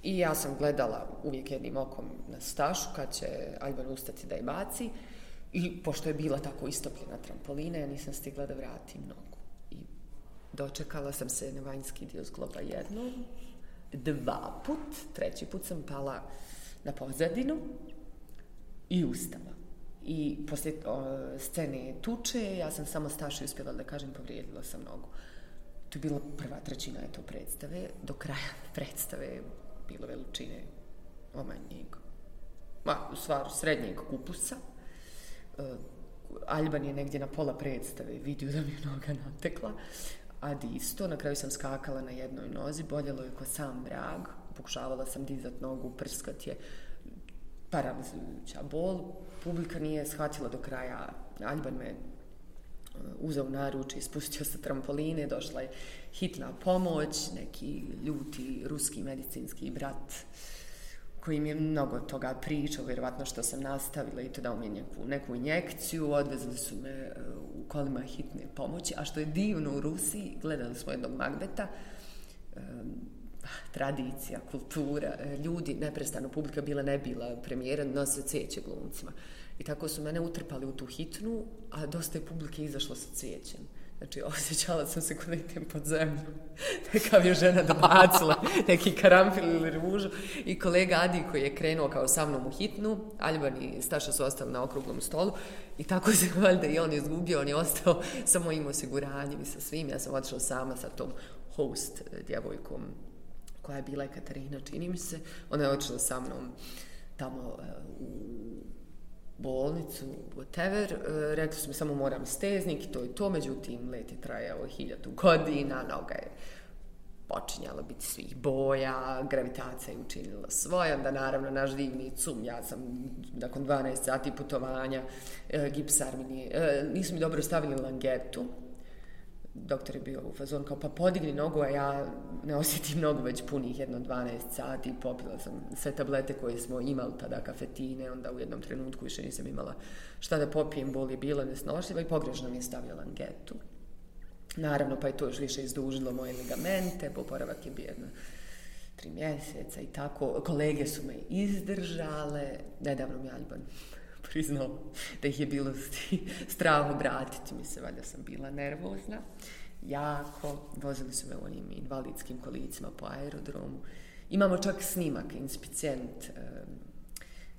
I ja sam gledala uvijek jednim okom na stašu kad će Alban ustati da je baci i pošto je bila tako istopljena trampolina, ja nisam stigla da vratim nogu I dočekala sam se na vanjski dio zgloba jednom, dva put, treći put sam pala na pozadinu i ustala. I poslije o, scene tuče, ja sam samo stašu uspjela da kažem, povrijedila sam nogu. To je bila prva trećina eto, predstave. Do kraja predstave bilo veličine omanjeg, ma, u stvaru, srednjeg kupusa. E, Alban je negdje na pola predstave vidio da mi je noga natekla. Adi isto, na kraju sam skakala na jednoj nozi, boljelo je ko sam vrag, pokušavala sam dizat nogu, prskat je paralizujuća bol. Publika nije shvatila do kraja, Alban me uzeo naruč i spustio sa trampoline, došla je hitna pomoć, neki ljuti ruski medicinski brat koji mi je mnogo toga pričao, vjerovatno što sam nastavila i to dao mi neku, neku injekciju, odvezli su me e, u kolima hitne pomoći, a što je divno u Rusiji, gledali smo jednog Magbeta, e, tradicija, kultura, e, ljudi, neprestano publika bila ne bila premijera, nose ceće glumcima. I tako su mene utrpali u tu hitnu, a dosta je publike izašlo sa cećem. Znači, osjećala sam se kod idem pod zemlju. Neka je žena dobacila neki karamfil ili ružu. I kolega Adi koji je krenuo kao sa mnom u hitnu, Alban i Staša su ostali na okruglom stolu. I tako se valjda i on izgubio, on je ostao sa mojim osiguranjem i sa svim. Ja sam otišla sama sa tom host djevojkom koja je bila je Katarina, čini mi se. Ona je otišla sa mnom tamo uh, u bolnicu, whatever. E, rekli su mi samo moram steznik i to i to, međutim, let je trajao hiljadu godina, noga je počinjala biti svih boja, gravitacija je učinila svoje, onda naravno naš divni cum, ja sam nakon 12 sati putovanja, e, gipsar mi nije, nisu mi dobro stavili langetu, doktor je bio u fazon kao pa podigni nogu, a ja ne osjetim nogu već punih jedno 12 sati, popila sam sve tablete koje smo imali pa tada, kafetine, onda u jednom trenutku više nisam imala šta da popijem, bol je bila nesnošljiva i pogrešno mi je stavila angetu. Naravno, pa je to još više izdužilo moje ligamente, poporavak je bio jedno tri mjeseca i tako. Kolege su me izdržale, nedavno mi Alban priznao da ih je bilo strah obratiti mi se, valjda sam bila nervozna. Jako, vozili su me onim invalidskim kolicima po aerodromu. Imamo čak snimak, inspicient, e,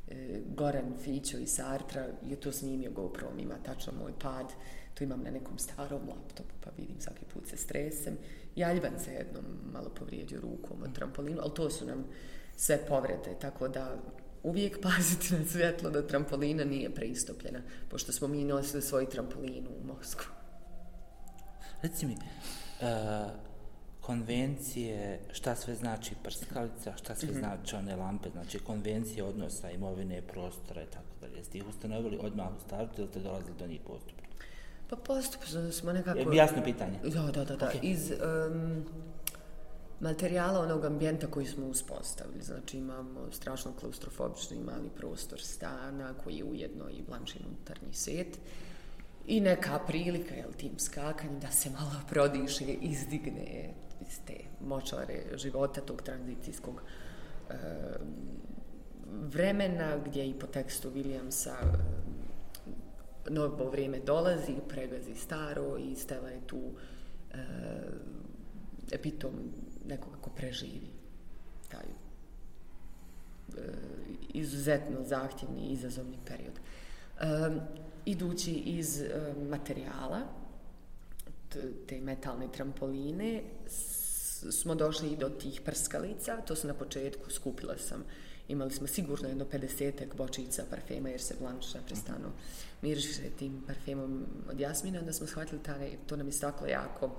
e, Goran Fićo iz Sartra je to snimio GoPro, ima tačno moj pad, to imam na nekom starom laptopu, pa vidim svaki put se stresem. Jaljvan se jednom malo povrijedio rukom od trampolinu, ali to su nam sve povrede, tako da uvijek paziti na svjetlo da trampolina nije preistopljena, pošto smo mi nosili svoj trampolinu u Moskvu. Reci mi, uh, konvencije, šta sve znači prskalica, šta sve mm -hmm. znači one lampe, znači konvencije odnosa imovine, prostora i tako dalje. Jeste ih ustanovili odmah u startu ili ste dolazili do njih postupno? Pa postupno smo nekako... Jasno pitanje? Da, da, da. da. Okay. Iz... Um, materijala onog ambijenta koji smo uspostavili. Znači imamo strašno klaustrofobični mali prostor stana koji je ujedno i blančin unutarnji svet i neka prilika, jel, tim skakanje da se malo prodiše, izdigne iz te močare života tog tranzicijskog e, vremena gdje i po tekstu Williamsa e, novo vrijeme dolazi, pregazi staro i Stella je tu e, epitom nekoga ko preživi taj e, izuzetno zahtjevni i izazovni period. E, idući iz e, materijala, te metalne trampoline, smo došli i do tih prskalica, to su na početku, skupila sam, imali smo sigurno jedno 50-ak bočica parfema, jer se Blanša prestano miriše tim parfemom od Jasmina, onda smo shvatili taj, to nam je staklo jako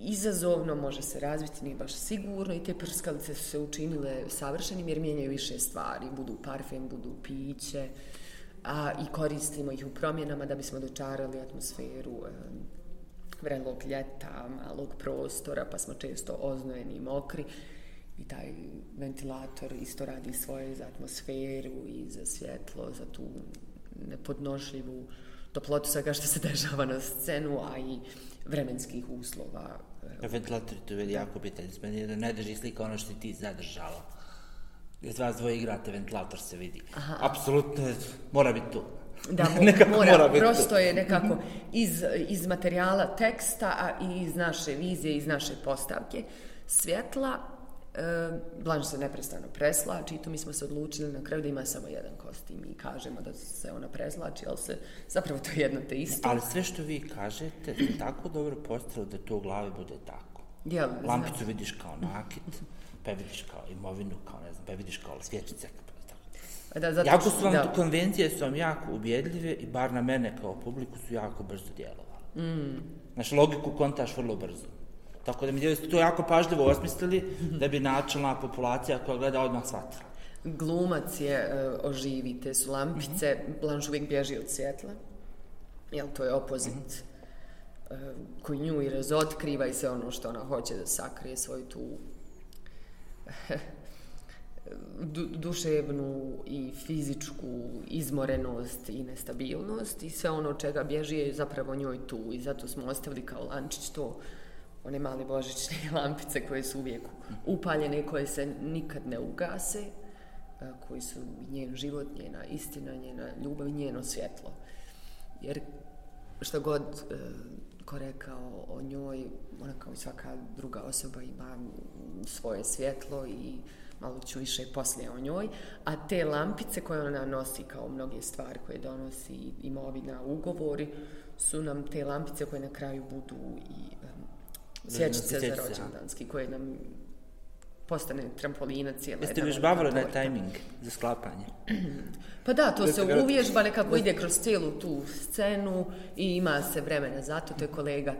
izazovno, može se razviti, nije baš sigurno i te prskalice su se učinile savršenim jer mijenjaju više stvari, budu parfem, budu piće a, i koristimo ih u promjenama da bismo dočarali atmosferu e, vrelog ljeta, malog prostora, pa smo često oznojeni i mokri i taj ventilator isto radi svoje za atmosferu i za svjetlo, za tu nepodnošljivu toplotu svega što se dešava na scenu, a i vremenskih uslova. Ventilator to je jako bitan. Meni je da ne drži slika ono što ti zadržala. Jer vas dvoje igrate, ventilator se vidi. Aha. Apsolutno, mora biti tu. Da, mo mora, mora biti prosto tu. je nekako iz, iz materijala teksta, a i iz naše vizije, iz naše postavke. Svjetla, E, Blanche se neprestano preslači i tu mi smo se odlučili na kraju da ima samo jedan kostim i kažemo da se ona preslači, ali se zapravo to je jedno te isto. Ali sve što vi kažete je tako dobro postavilo da to u glavi bude tako. Jel, Lampicu znam. vidiš kao nakit, pa vidiš kao imovinu, kao ne znam, pa vidiš kao svječice. Da, zato Jako su vam da. da. konvencije su vam jako ubjedljive i bar na mene kao publiku su jako brzo djelovali. Mm. Znaš, logiku kontaš vrlo brzo. Tako da mi djelovi ste to jako pažljivo osmislili da bi načelna populacija koja gleda odmah shvatila. Glumac je e, oživi, te su lampice, mm -hmm. Blanche uvijek bježi od svjetla, jel to je opozit mm -hmm. koji nju i razotkriva i sve ono što ona hoće da sakrije svoju tu du, duševnu i fizičku izmorenost i nestabilnost i sve ono čega bježi je zapravo njoj tu i zato smo ostavili kao lančić to one male božićne lampice koje su uvijek upaljene, koje se nikad ne ugase, e, koji su njen život, njena istina, njena ljubav njeno svjetlo. Jer što god e, ko rekao o njoj, ona kao i svaka druga osoba ima svoje svjetlo i malo ću više poslije o njoj, a te lampice koje ona nosi kao mnoge stvari koje donosi imovina, ugovori, su nam te lampice koje na kraju budu i e, svječice za rođendanski, koje nam postane trampolina cijela. Jeste vi bavili na tajming za sklapanje? Pa da, to se uvježba nekako ide kroz cijelu tu scenu i ima se vremena za to. To je kolega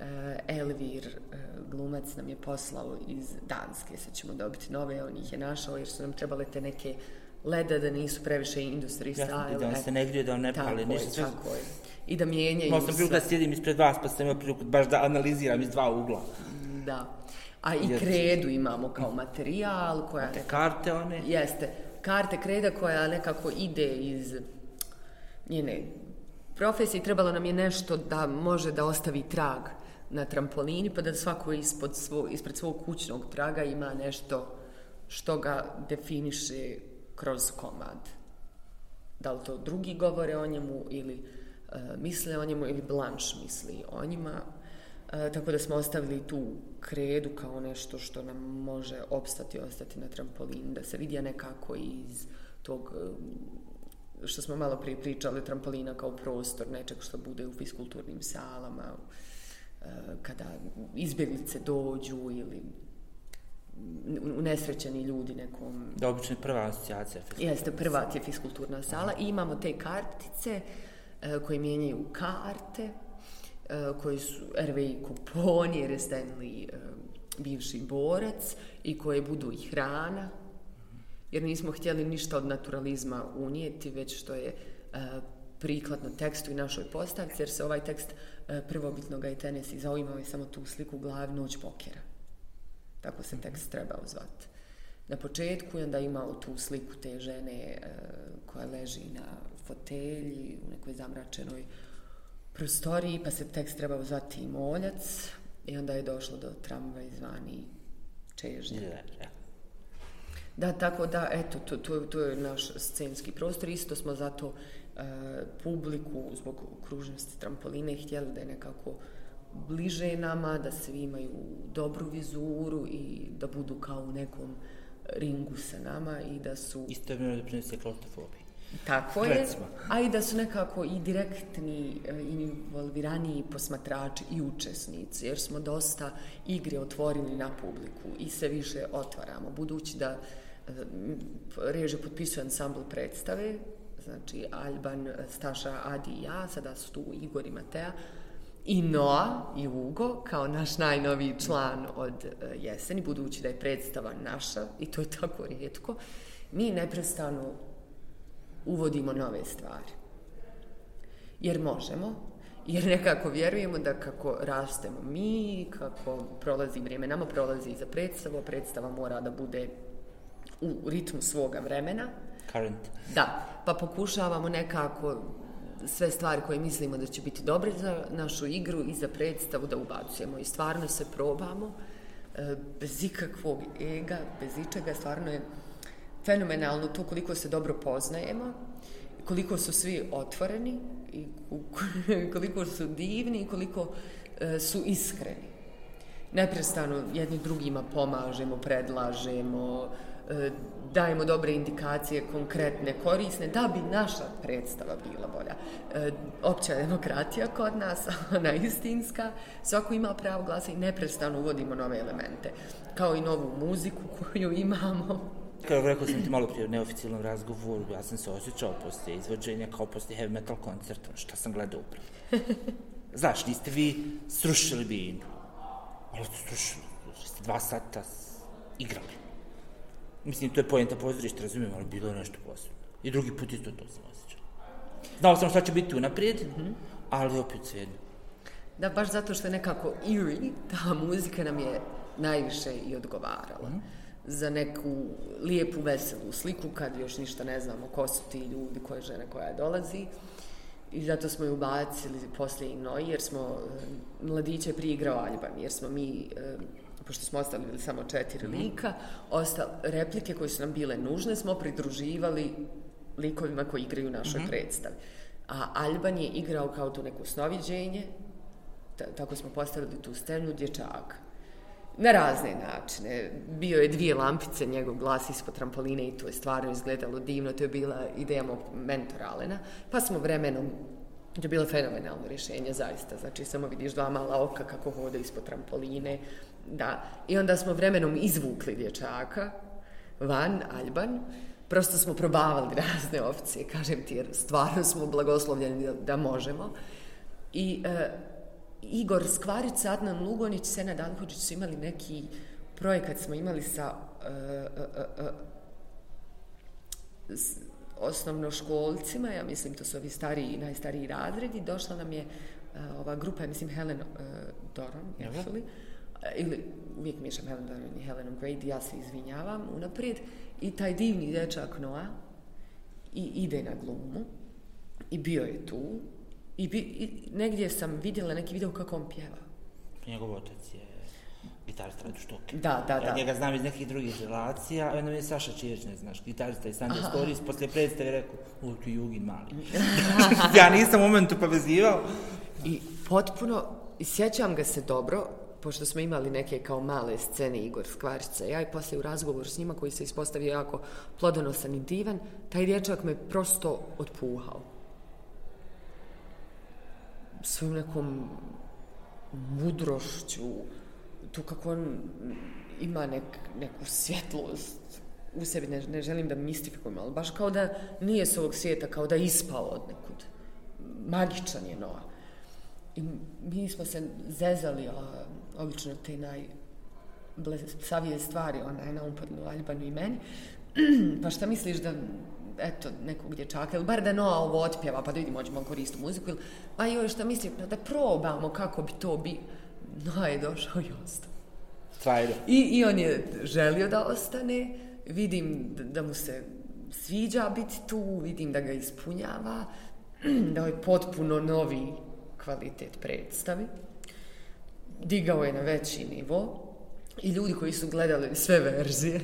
eh, Elvir, eh, glumac, nam je poslao iz Danske. Sad ćemo dobiti nove, on ih je našao jer su nam trebale te neke leda da nisu previše industry Jasno, style. i da se ne grije, da ne tako pali, je, ništa. Sve, Tako je. I da mijenjaju Imao sam priliku da sve. sjedim ispred vas, pa sam imao priliku baš da analiziram iz dva ugla. Da. A i Jer- kredu imamo kao materijal koja Te karte one, Jeste. Karte kreda koja nekako ide iz njene profesije. Trebalo nam je nešto da može da ostavi trag na trampolini, pa da svako ispod svo, ispred svog kućnog traga ima nešto što ga definiše kroz komad. Da li to drugi govore o njemu ili e, misle o njemu ili Blanche misli o njima. E, tako da smo ostavili tu kredu kao nešto što nam može opstati ostati na trampolinu, da se vidja nekako iz tog e, što smo malo prije pričali, trampolina kao prostor nečeg što bude u fiskulturnim salama, e, kada izbjeglice dođu ili unesrećeni ljudi nekom da obično je prva asocijacija. Jeste, prva je fiskulturna sala i imamo te kartice e, koje mijenjaju karte, e, koji su RVI kuponi, jer je Stanley e, bivši borac i koje budu i hrana, jer nismo htjeli ništa od naturalizma unijeti, već što je e, prikladno tekstu i našoj postavci, jer se ovaj tekst e, prvobitno ga je Tennessee zaimao i samo tu sliku glav noć pokera. Tako se tekst trebao zvati. Na početku i onda imao tu sliku te žene e, koja leži na fotelji u nekoj zamračenoj prostoriji, pa se tekst trebao zvati i moljac i onda je došlo do tramvaj zvani čežnja. Ja. Da, tako da, eto, to, to, to je naš scenski prostor. Isto smo zato e, publiku zbog kružnosti trampoline htjeli da je nekako bliže nama, da svi imaju dobru vizuru i da budu kao u nekom ringu sa nama i da su... Isto je da prinese klaustrofobiju. Tako je, Recimo. a i da su nekako i direktni, e, involviraniji posmatrači i učesnici, jer smo dosta igre otvorili na publiku i sve više otvaramo, budući da e, režiju potpisuje ansambl predstave, znači Alban, Staša, Adi i ja, sada su tu Igor i Matea, i Noa i Ugo kao naš najnoviji član od e, jeseni, budući da je predstava naša i to je tako rijetko, mi neprestano uvodimo nove stvari. Jer možemo, jer nekako vjerujemo da kako rastemo mi, kako prolazi vrijeme, nama prolazi i za predstavu, a predstava mora da bude u ritmu svoga vremena. Current. Da, pa pokušavamo nekako sve stvari koje mislimo da će biti dobre za našu igru i za predstavu da ubacujemo. I stvarno se probamo, e, bez ikakvog ega, bez ičega, stvarno je fenomenalno to koliko se dobro poznajemo, koliko su svi otvoreni i koliko su divni i koliko e, su iskreni. neprestano jedni drugima pomažemo, predlažemo, e, dajemo dobre indikacije, konkretne, korisne, da bi naša predstava bila bolja. E, opća demokratija kod nas, ona istinska, svako ima pravo glasa i neprestano uvodimo nove elemente. Kao i novu muziku koju imamo. Kao rekao sam ti malo prije u neoficijalnom razgovoru, ja sam se osjećao poslije izvođenja kao poslije heavy metal koncerta, što sam gledao upravo. Znaš, niste vi srušili binu, ali ste srušili, ste dva sata igrali. Mislim, to je pojenta pozorišta, razumijem, ali bilo je nešto posebno. I drugi put isto to sam osjećao. Znao sam šta će biti unaprijed, mm -hmm. ali opet sve jedno. Da, baš zato što je nekako eerie, ta muzika nam je najviše i odgovarala. Mm -hmm. Za neku lijepu, veselu sliku, kad još ništa ne znamo ko su ti ljudi, koje žene koja dolazi. I zato smo je ubacili poslije i noj, jer smo uh, mladiće priigrao Alban, jer smo mi uh, pošto smo ostavili samo četiri mm -hmm. lika, ostale replike koje su nam bile nužne smo pridruživali likovima koji igraju u našoj mm -hmm. predstavi. A Alban je igrao kao tu neko snoviđenje, tako smo postavili tu scenu, dječaka. Na razne načine. Bio je dvije lampice, njegov glas ispod trampoline i to je stvarno izgledalo divno. To je bila ideja mog mentora Alena. Pa smo vremenom To je bilo fenomenalno rješenje, zaista. Znači, samo vidiš dva mala oka kako hode ispod trampoline, Da. I onda smo vremenom izvukli dječaka van, Alban. Prosto smo probavali razne opcije, kažem ti, jer stvarno smo blagoslovljeni da, da možemo. I e, Igor Skvarić, Adnan Lugonić, Sena Dankođić su imali neki projekat, smo imali sa e, e, e, e s osnovnoškolcima, ja mislim to su ovi stariji, najstariji razredi, došla nam je uh, ova grupa, ja mislim Helen uh, Doron, actually, Eh, ili uvijek miješam Helen Doran i Helenom Grady, ja se izvinjavam unaprijed, i taj divni dječak Noah i ide na glumu i bio je tu i, bi, i negdje sam vidjela neki video kako on pjeva. Njegov otac je gitarista Radu Štoke. Da, da, da. Ja njega znam iz nekih drugih relacija, a mi je Saša Čijeć, ne znaš, gitarista iz Sunday Stories, poslije predstave rekao, u, tu Jugin mali. ja nisam u momentu povezivao. I potpuno, sjećam ga se dobro, pošto smo imali neke kao male scene Igor Skvarica, ja i poslije u razgovoru s njima koji se ispostavio jako plodonosan i divan, taj dječak me prosto otpuhao. Svojom nekom mudrošću, tu kako on ima nek, neku svjetlost u sebi, ne, ne želim da mistifikujem, ali baš kao da nije s ovog svijeta, kao da ispao od nekud. Magičan je Noa. I mi smo se zezali, a obično te najblesavije stvari, ona je na umpadnu Aljbanu i meni. pa šta misliš da, eto, nekog dječaka, ili bar da Noa ovo otpjeva, pa da vidimo, hoćemo koristiti muziku, ili, pa joj, šta mislim, da, da probamo kako bi to bi... Noa je došao i ostao. Trajno. I, I on je želio da ostane, vidim da, da mu se sviđa biti tu, vidim da ga ispunjava, da je potpuno novi kvalitet predstavi digao je na veći nivo i ljudi koji su gledali sve verzije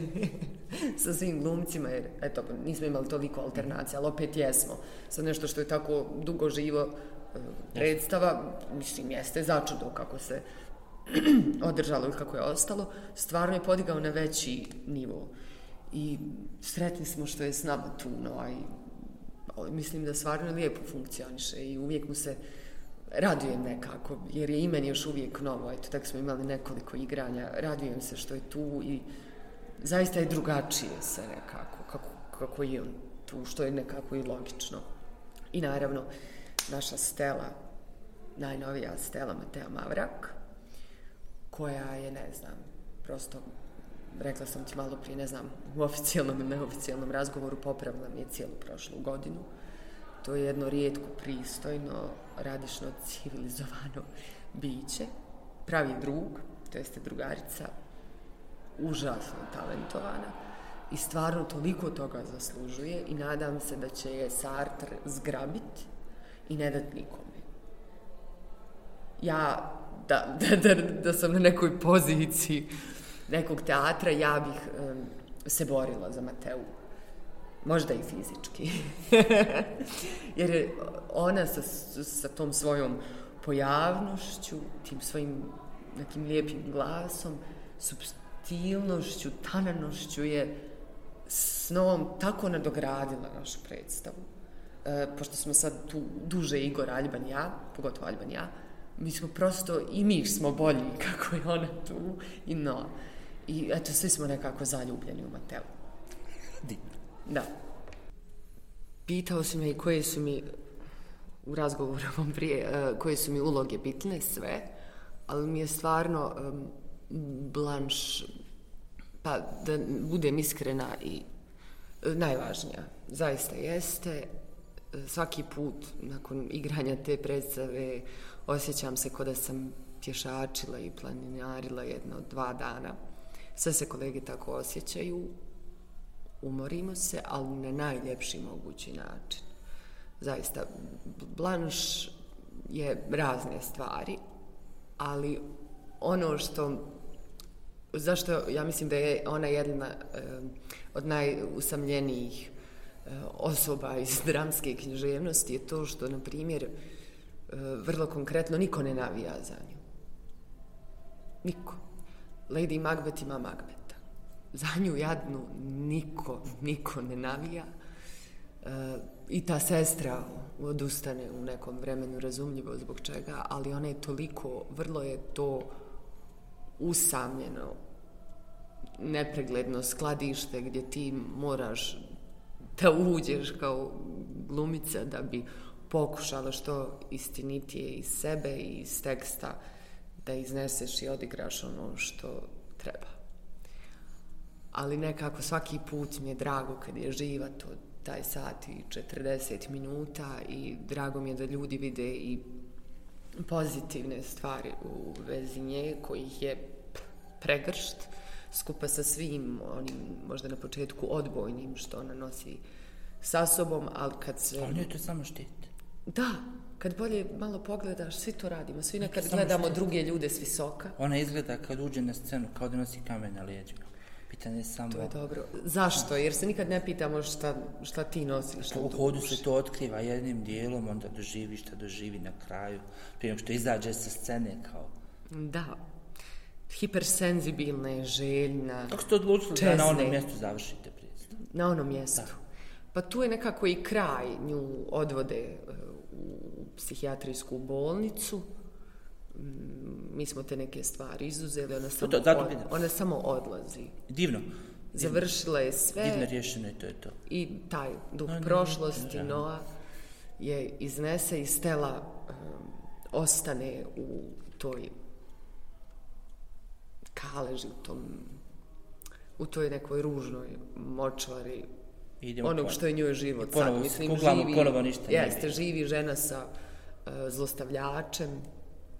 sa svim glumcima, jer eto, nismo imali toliko alternacija, ali opet jesmo. Sa nešto što je tako dugo živo e, predstava, mislim, jeste začudo kako se održalo i kako je ostalo, stvarno je podigao na veći nivo. I sretni smo što je s nama tu, no, a i, mislim da stvarno lijepo funkcioniše i uvijek mu se uh, radujem nekako, jer je imen još uvijek novo, eto, tako smo imali nekoliko igranja, radujem se što je tu i zaista je drugačije se nekako, kako, kako je on tu, što je nekako i logično. I naravno, naša stela, najnovija stela Matea Mavrak, koja je, ne znam, prosto, rekla sam ti malo prije, ne znam, u oficijalnom i neoficijalnom razgovoru popravila mi je cijelu prošlu godinu. To je jedno rijetko pristojno, radišno, civilizovano biće. Pravi drug, to jeste drugarica, užasno talentovana i stvarno toliko toga zaslužuje i nadam se da će je Sartre zgrabit i ne dat nikome. Ja, da, da, da, da sam na nekoj poziciji nekog teatra, ja bih um, se borila za Mateu možda i fizički. Jer je ona sa, sa tom svojom pojavnošću, tim svojim nekim lijepim glasom, subtilnošću, tananošću je s novom tako nadogradila našu predstavu. E, pošto smo sad tu duže Igor Alban ja, pogotovo Alban ja, mi smo prosto, i mi smo bolji kako je ona tu i no. I eto, svi smo nekako zaljubljeni u Mateu. Divno. Da. Pitao si me i koje su mi u razgovoru vam prije, e, koje su mi uloge bitne, sve, ali mi je stvarno um, blanš, pa da budem iskrena i e, najvažnija, zaista jeste, e, svaki put nakon igranja te predstave osjećam se kod da sam pješačila i planinarila jedno dva dana. Sve se kolege tako osjećaju, umorimo se, ali na najljepši mogući način. Zaista, blanš je razne stvari, ali ono što zašto ja mislim da je ona jedna e, od najusamljenijih e, osoba iz dramske književnosti je to što, na primjer, e, vrlo konkretno niko ne navija za nju. Niko. Lady Macbeth ima Macbeth za nju jadnu niko, niko ne navija. E, I ta sestra odustane u nekom vremenu razumljivo zbog čega, ali ona je toliko, vrlo je to usamljeno, nepregledno skladište gdje ti moraš da uđeš kao glumica da bi pokušala što istinitije iz sebe i iz teksta da izneseš i odigraš ono što treba ali nekako svaki put mi je drago kad je živa to taj sat i 40 minuta i drago mi je da ljudi vide i pozitivne stvari u vezi nje kojih je pregršt skupa sa svim onim možda na početku odbojnim što ona nosi sa sobom, ali kad se... Ali nije to samo štit. Da, kad bolje malo pogledaš, svi to radimo, svi nekad gledamo štit. druge ljude s visoka. Ona izgleda kad uđe na scenu kao da nosi kamen na lijeđima pitanje samo... To je dobro. Zašto? Jer se nikad ne pitamo šta, šta ti nosiš. Šta u hodu se to otkriva jednim dijelom, onda doživi šta doživi na kraju. Prije što izađe sa scene kao... Da. Hipersenzibilna željna, Kako ste odlučili da na onom mjestu završite predstav? Na onom mjestu. Da. Pa tu je nekako i kraj. Nju odvode e, u psihijatrijsku bolnicu. Mi smo te neke stvari izuzeli, ona samo, to, od, ona samo odlazi. Divno. Završila je sve. Divno rješeno je to je to. I taj duh no, prošlosti no, no, Noa je iznese i Stella um, ostane u toj kaleži, u tom u toj nekoj ružnoj močvari Idemo onog što je njoj život ponovo, sad. Mislim, živi, ponovo ništa jeste, živi žena sa uh, zlostavljačem,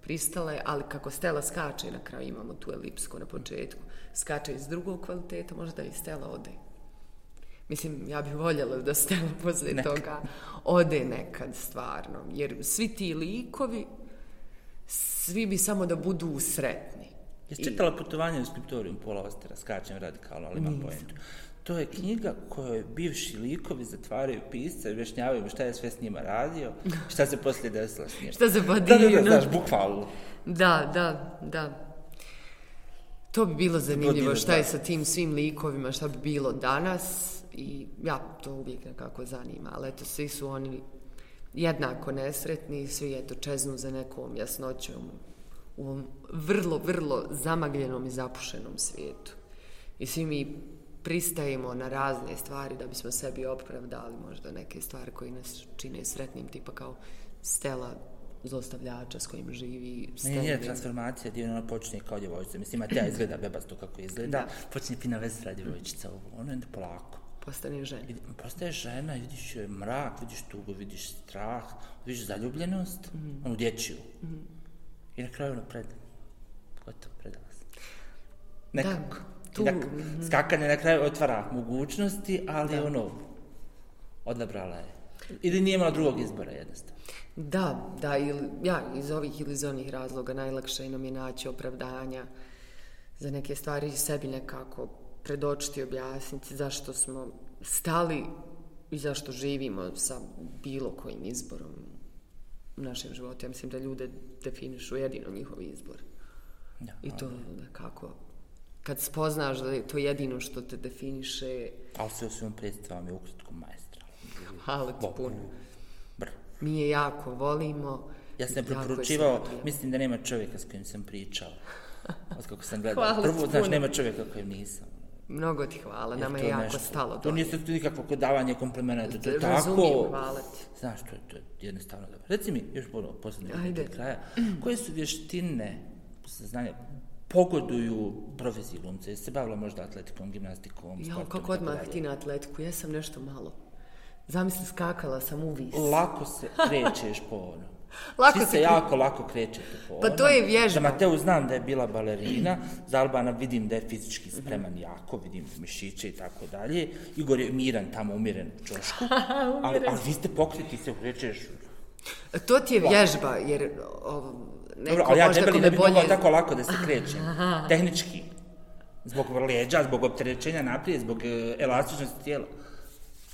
pristale, ali kako Stela skače na kraju, imamo tu elipsku na početku, skače iz drugog kvaliteta, možda i Stela ode. Mislim, ja bih voljela da Stela posle nekad. toga ode nekad stvarno, jer svi ti likovi, svi bi samo da budu sretni. Jesi čitala putovanje u skriptorijum Pola Ostera, skačem radikalno, ali imam pojentu. To je knjiga kojoj bivši likovi zatvaraju pisca i objašnjavaju šta je sve s njima radio, šta se poslije desilo s njima. šta se divno. Da, da, da, znaš, bukvalno. Da, da, da. To bi bilo zanimljivo šta je sa tim svim likovima, šta bi bilo danas i ja to uvijek nekako zanima, ali eto, svi su oni jednako nesretni, svi eto čeznu za nekom jasnoćom u ovom vrlo, vrlo zamagljenom i zapušenom svijetu. I svi mi pristajemo na razne stvari da bismo sebi opravdali možda neke stvari koje nas čine sretnim, tipa kao stela zlostavljača s kojim živi. Ne, nije transformacija gdje ona počne kao djevojčica. Mislim, a te izgleda bebasto kako izgleda. Da. Počne fina vesra djevojčica. Ono je polako. Postane žena. Postaje žena, vidiš mrak, vidiš tugu, vidiš strah, vidiš zaljubljenost, mm -hmm. onu dječju. Mm -hmm. I na kraju ono pred... Gotovo, predala se. Nekako. Da tu... Da, skakanje na kraju otvara mogućnosti, ali da. ono, odabrala je. Ili nije imala drugog izbora jednostavno. Da, da, ili, ja, iz ovih ili iz onih razloga najlakše nam je naći opravdanja za neke stvari sebi nekako predočiti, objasniti zašto smo stali i zašto živimo sa bilo kojim izborom u našem životu. Ja mislim da ljude definišu jedino njihov izbor. Da, I to nekako, kad spoznaš da je to jedino što te definiše, Ali sve u svojom predstavom je ukratko majstra. hvala ti puno. Br. Mi je jako volimo. Ja sam preporučivao, mislim da nema čovjeka s kojim sam pričao. Od kako sam gledao. Hvala Prvo, znaš, puno. nema čovjeka kojem nisam. Mnogo ti hvala, Jer nama je jako nešto- stalo To nije sad nikakvo kodavanje komplimenta, to je Razumijem, tako... hvala ti. Znaš, to je, to je jednostavno dobro. Reci mi, još ono, posljednje kraja, koje su vještine, saznanja, pogoduju profesiji glumca? Jesi se bavila možda atletikom, gimnastikom, Ja, sportom? kako i tako odmah ti na atletiku, ja sam nešto malo. Zamisli, skakala sam u vis. Lako se krećeš po ono. Lako Svi se kre- jako lako krećete po Pa onom. to je vježba. Za Mateu znam da je bila balerina, za Albana vidim da je fizički spreman jako, vidim mišiće i tako dalje. Igor je miran tamo, umiren u čošku. ali, ali vi ste pokriti se krećeš. To ti je vježba, jer o, neko Dobro, ali ja debeli ne bi bolje... mogao tako lako da se krećem. Tehnički. Zbog lijeđa, zbog opterećenja naprijed, zbog e, elastičnosti tijela.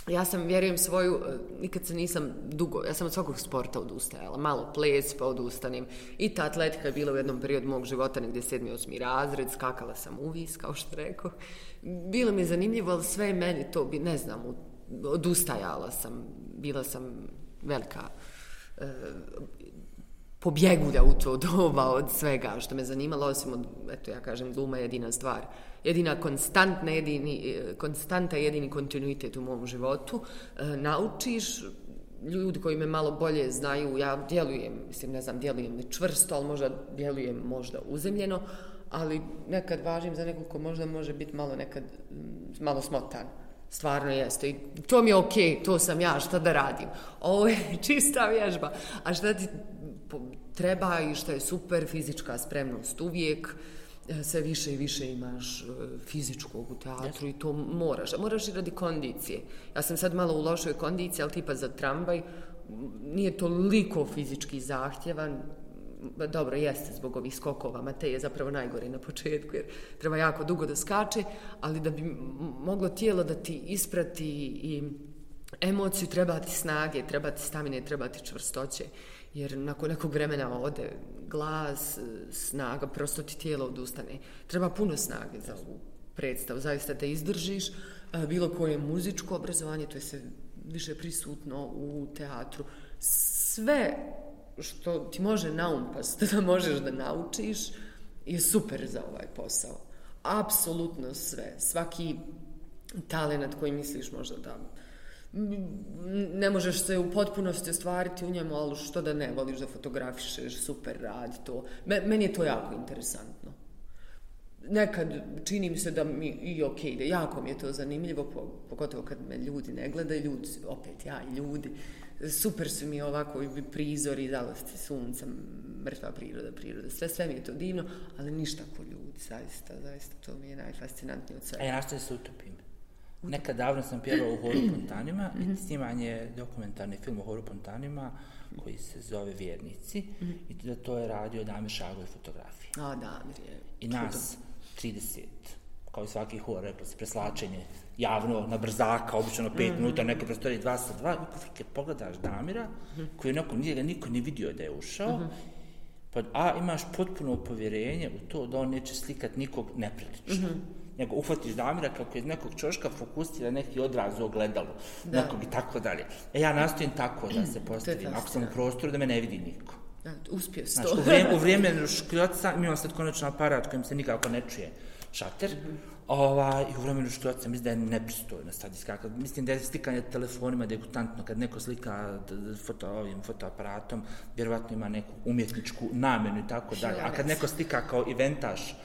Ja sam, vjerujem svoju, e, nikad se nisam dugo, ja sam od svakog sporta odustajala, malo ples pa odustanem. I ta atletika je bila u jednom periodu mog života, negdje sedmi, osmi razred, skakala sam u vis, kao što rekao. Bilo mi je zanimljivo, ali sve meni to, bi, ne znam, odustajala sam, bila sam velika e, pobjegulja u to doba od svega što me zanimalo, osim od, eto ja kažem, gluma je jedina stvar. Jedina konstantna, jedini, konstanta, jedini kontinuitet u mom životu. E, naučiš, ljudi koji me malo bolje znaju, ja djelujem, mislim, ne znam, djelujem li čvrsto, ali možda djelujem možda uzemljeno, ali nekad važim za nekog ko možda može biti malo nekad, mm, malo smotan. Stvarno jeste. I to mi je okej, to sam ja, šta da radim. Ovo je čista vježba. A šta ti treba i što je super, fizička spremnost uvijek, e, sve više i više imaš e, fizičkog u teatru i to moraš. A moraš i radi kondicije. Ja sam sad malo u lošoj kondiciji, ali tipa za tramvaj, nije toliko fizički zahtjevan, dobro, jeste zbog ovih skokova, Matej je zapravo najgore na početku, jer treba jako dugo da skače, ali da bi moglo tijelo da ti isprati i emociju, treba ti snage, treba ti stamine, treba ti čvrstoće, jer nakon nekog vremena ode glas, snaga, prosto ti tijelo odustane. Treba puno snage za ovu predstavu, zaista da izdržiš, e, bilo koje muzičko obrazovanje, to je sve više prisutno u teatru. Sve što ti može naumpast da možeš da naučiš je super za ovaj posao. Apsolutno sve. Svaki talent koji misliš možda da ne možeš se u potpunosti ostvariti u njemu, ali što da ne voliš da fotografišeš, super rad, to. Me- Meni je to jako interesantno. Nekad čini mi se da mi i ok ide, jako mi je to zanimljivo, pogotovo kad me ljudi ne gledaju, ljudi, opet ja i ljudi, super su mi ovako prizori, zalosti sunca, mrtva priroda, priroda, sve, sve mi je to divno, ali ništa ko ljudi, zaista, zaista, to mi je najfascinantnije od A svega. ja nastavim se utopim. Nekad davno sam pjevao u Horu Pontanima i sniman je dokumentarni film o Horu Pontanima koji se zove Vjernici i da to je radio Damir Šagoj fotografije. A, Damir je... I nas 30, kao i svaki hor, rekla se, preslačenje javno, na brzaka, obično na 5 minuta, neke prostorije 2 sa 2, i pofrke pogledaš Damira, koji onako nije ga niko ne vidio da je ušao, pa a imaš potpuno povjerenje u to da on neće slikat nikog neprilično. Nego uhvatiš Damira kako iz nekog čoška fokusira neki odraz u ogledalu, Da. nekog i tako dalje. E ja nastojim tako da se postavim, ako sam u prostoru da me ne vidi niko. Da, uspio si to. u vrijeme, u vrijeme škljoca, mi imamo sad konačno aparat kojim se nikako ne čuje šater, ovaj, i u vremenu škljoca mislim da je nepristojno sad iskakati. Mislim da je slikanje telefonima degutantno, kad neko slika foto, ovim fotoaparatom, vjerovatno ima neku umjetničku namjenu i tako dalje. A kad neko slika kao inventaš,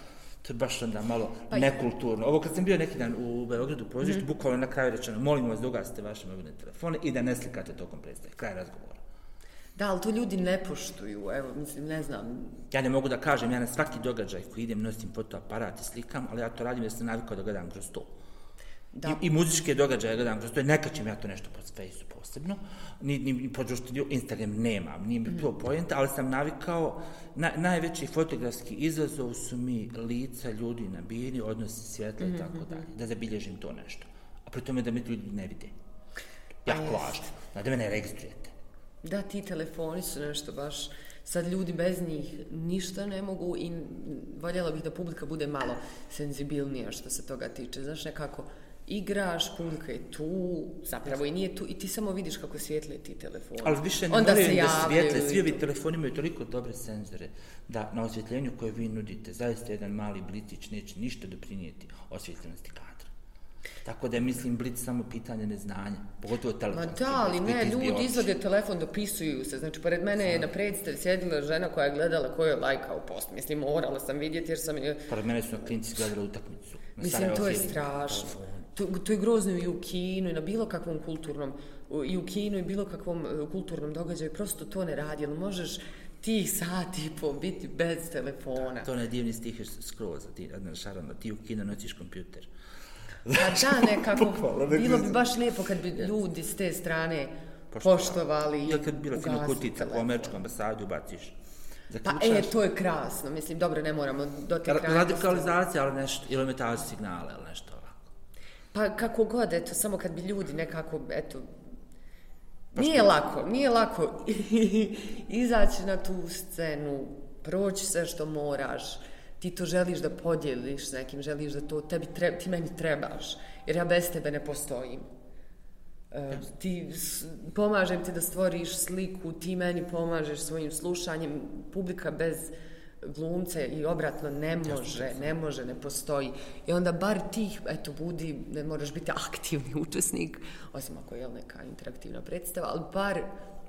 to je baš onda malo Pa nekulturno. Ovo kad sam bio neki dan u Beogradu u pozorištu, Mhm. bukvalno na kraju rečeno, molim vas da ugasite vaše mobilne telefone i da ne slikate tokom predstave. Kraj razgovora. Da, ali to ljudi ne poštuju, evo, mislim, ne znam, Ja ne mogu da kažem, ja na svaki događaj koji idem nosim fotoaparat i slikam, ali ja to radim jer sam navikao da gledam kroz to. Da, I, I muzičke događaje gledam kroz to, i nekačem ja to nešto po Faceu posebno, ni, ni, po društvu, Instagram nemam, nije mi to pojenta, ali sam navikao, na, najveći fotografski izazov su mi lica ljudi na bini, odnosi svjetla i tako dalje, da zabilježim to nešto. A pri tome da me ljudi ne vide. Jako jest. važno, da me ne registrujete. da, ti telefoni su nešto baš, Sad ljudi bez njih ništa ne mogu i voljela bih da publika bude malo senzibilnija što se toga tiče. Znaš, nekako igraš, publika je tu, zapravo i nije tu i ti samo vidiš kako svijetle ti telefoni. Ali više ne Onda se da svijetle, svi ovi telefoni imaju toliko dobre senzore da na osvjetljenju koje vi nudite zaista jedan mali blitić neće ništa doprinijeti osvjetljenosti kadra. Tako da je, mislim, blic samo pitanje neznanja, pogotovo Ma telefonski. da, ali ne, ljudi izvode telefon, dopisuju se. Znači, pored mene je na predstavi sjedila žena koja je gledala ko je lajkao post. Mislim, morala sam vidjeti jer sam... Pored mene su na klinci gledali utakmicu. Mislim, to je strašno. telefonu. To, to je grozno i u kinu i na bilo kakvom kulturnom, u- i u kinu i bilo kakvom e, kulturnom događaju. Prosto to ne radi, jer možeš tih sati i po biti bez telefona. To je onaj divni stih još skroz, ti, Adnan Šarano, ti u kino nosiš kompjuter. A da, nekako, Bukvalno, ne bilo bi baš lijepo kad bi ljudi s te strane Poštovali. poštovali i kad bi bilo fino kutica telefon. američkom ambasadi ubaciš. Pa e, to je krasno, mislim, dobro, ne moramo do te Ra- krajnosti. radikalizacija, ali nešto, ili imitacija signala, ili nešto. Pa kako god, eto, samo kad bi ljudi nekako, eto, nije lako, nije lako izaći na tu scenu, proći sve što moraš, ti to želiš da podijeliš s nekim, želiš da to tebi treba, ti meni trebaš, jer ja bez tebe ne postojim. E, ti pomažem ti da stvoriš sliku, ti meni pomažeš svojim slušanjem, publika bez glumca i obratno ne može, ne može, ne postoji. I onda bar tih, eto, budi, ne moraš biti aktivni učesnik, osim ako je neka interaktivna predstava, ali bar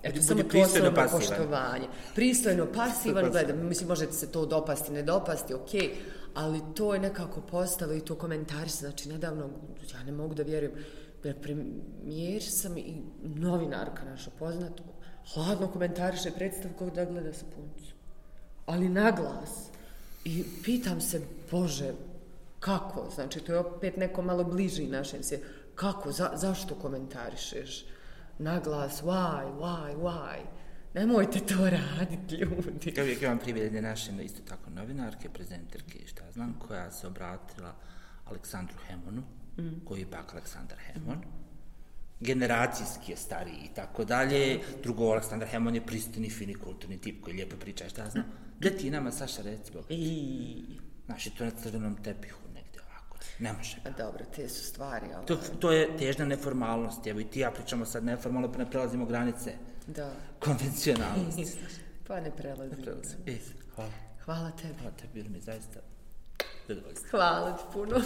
Eto, samo pristojno pasivan. poštovanje. Pristojno, pasivan, gledam, mislim, može ti se to dopasti, ne dopasti, okej, ali to je nekako postalo i to komentari, znači, nedavno, ja ne mogu da vjerujem, da premijer sam i novinarka naša poznata, hladno komentariše predstav kao da gleda sa puncu. Ali na glas. I pitam se, Bože, kako? Znači, to je opet neko malo bliži našem se. Kako? Za, zašto komentarišeš? Na glas, why, why, why? Nemojte to raditi, ljudi. Ja uvijek imam primjer jedne naše isto tako novinarke, prezenterke i šta znam, koja se obratila Aleksandru Hemonu, mm. koji je pak Aleksandar Hemon. Generacijski je stariji i tako dalje. Drugo, Aleksandar Hemon je pristojni, fini, kulturni tip koji lijepo priča šta znam. Gdje ti nama, Saša, recimo, I... znaš, i to na crvenom tepihu negdje ovako. Ne može. A dobro, te su stvari, ali... To, to je težna neformalnost. Evo i ti ja pričamo sad neformalno, pa ne prelazimo granice Da. konvencionalnosti. Pa ne prelazim. Prelazimo. E, hvala. Hvala tebi. Hvala te, bilo mi zaista zadovoljstvo. Hvala ti puno.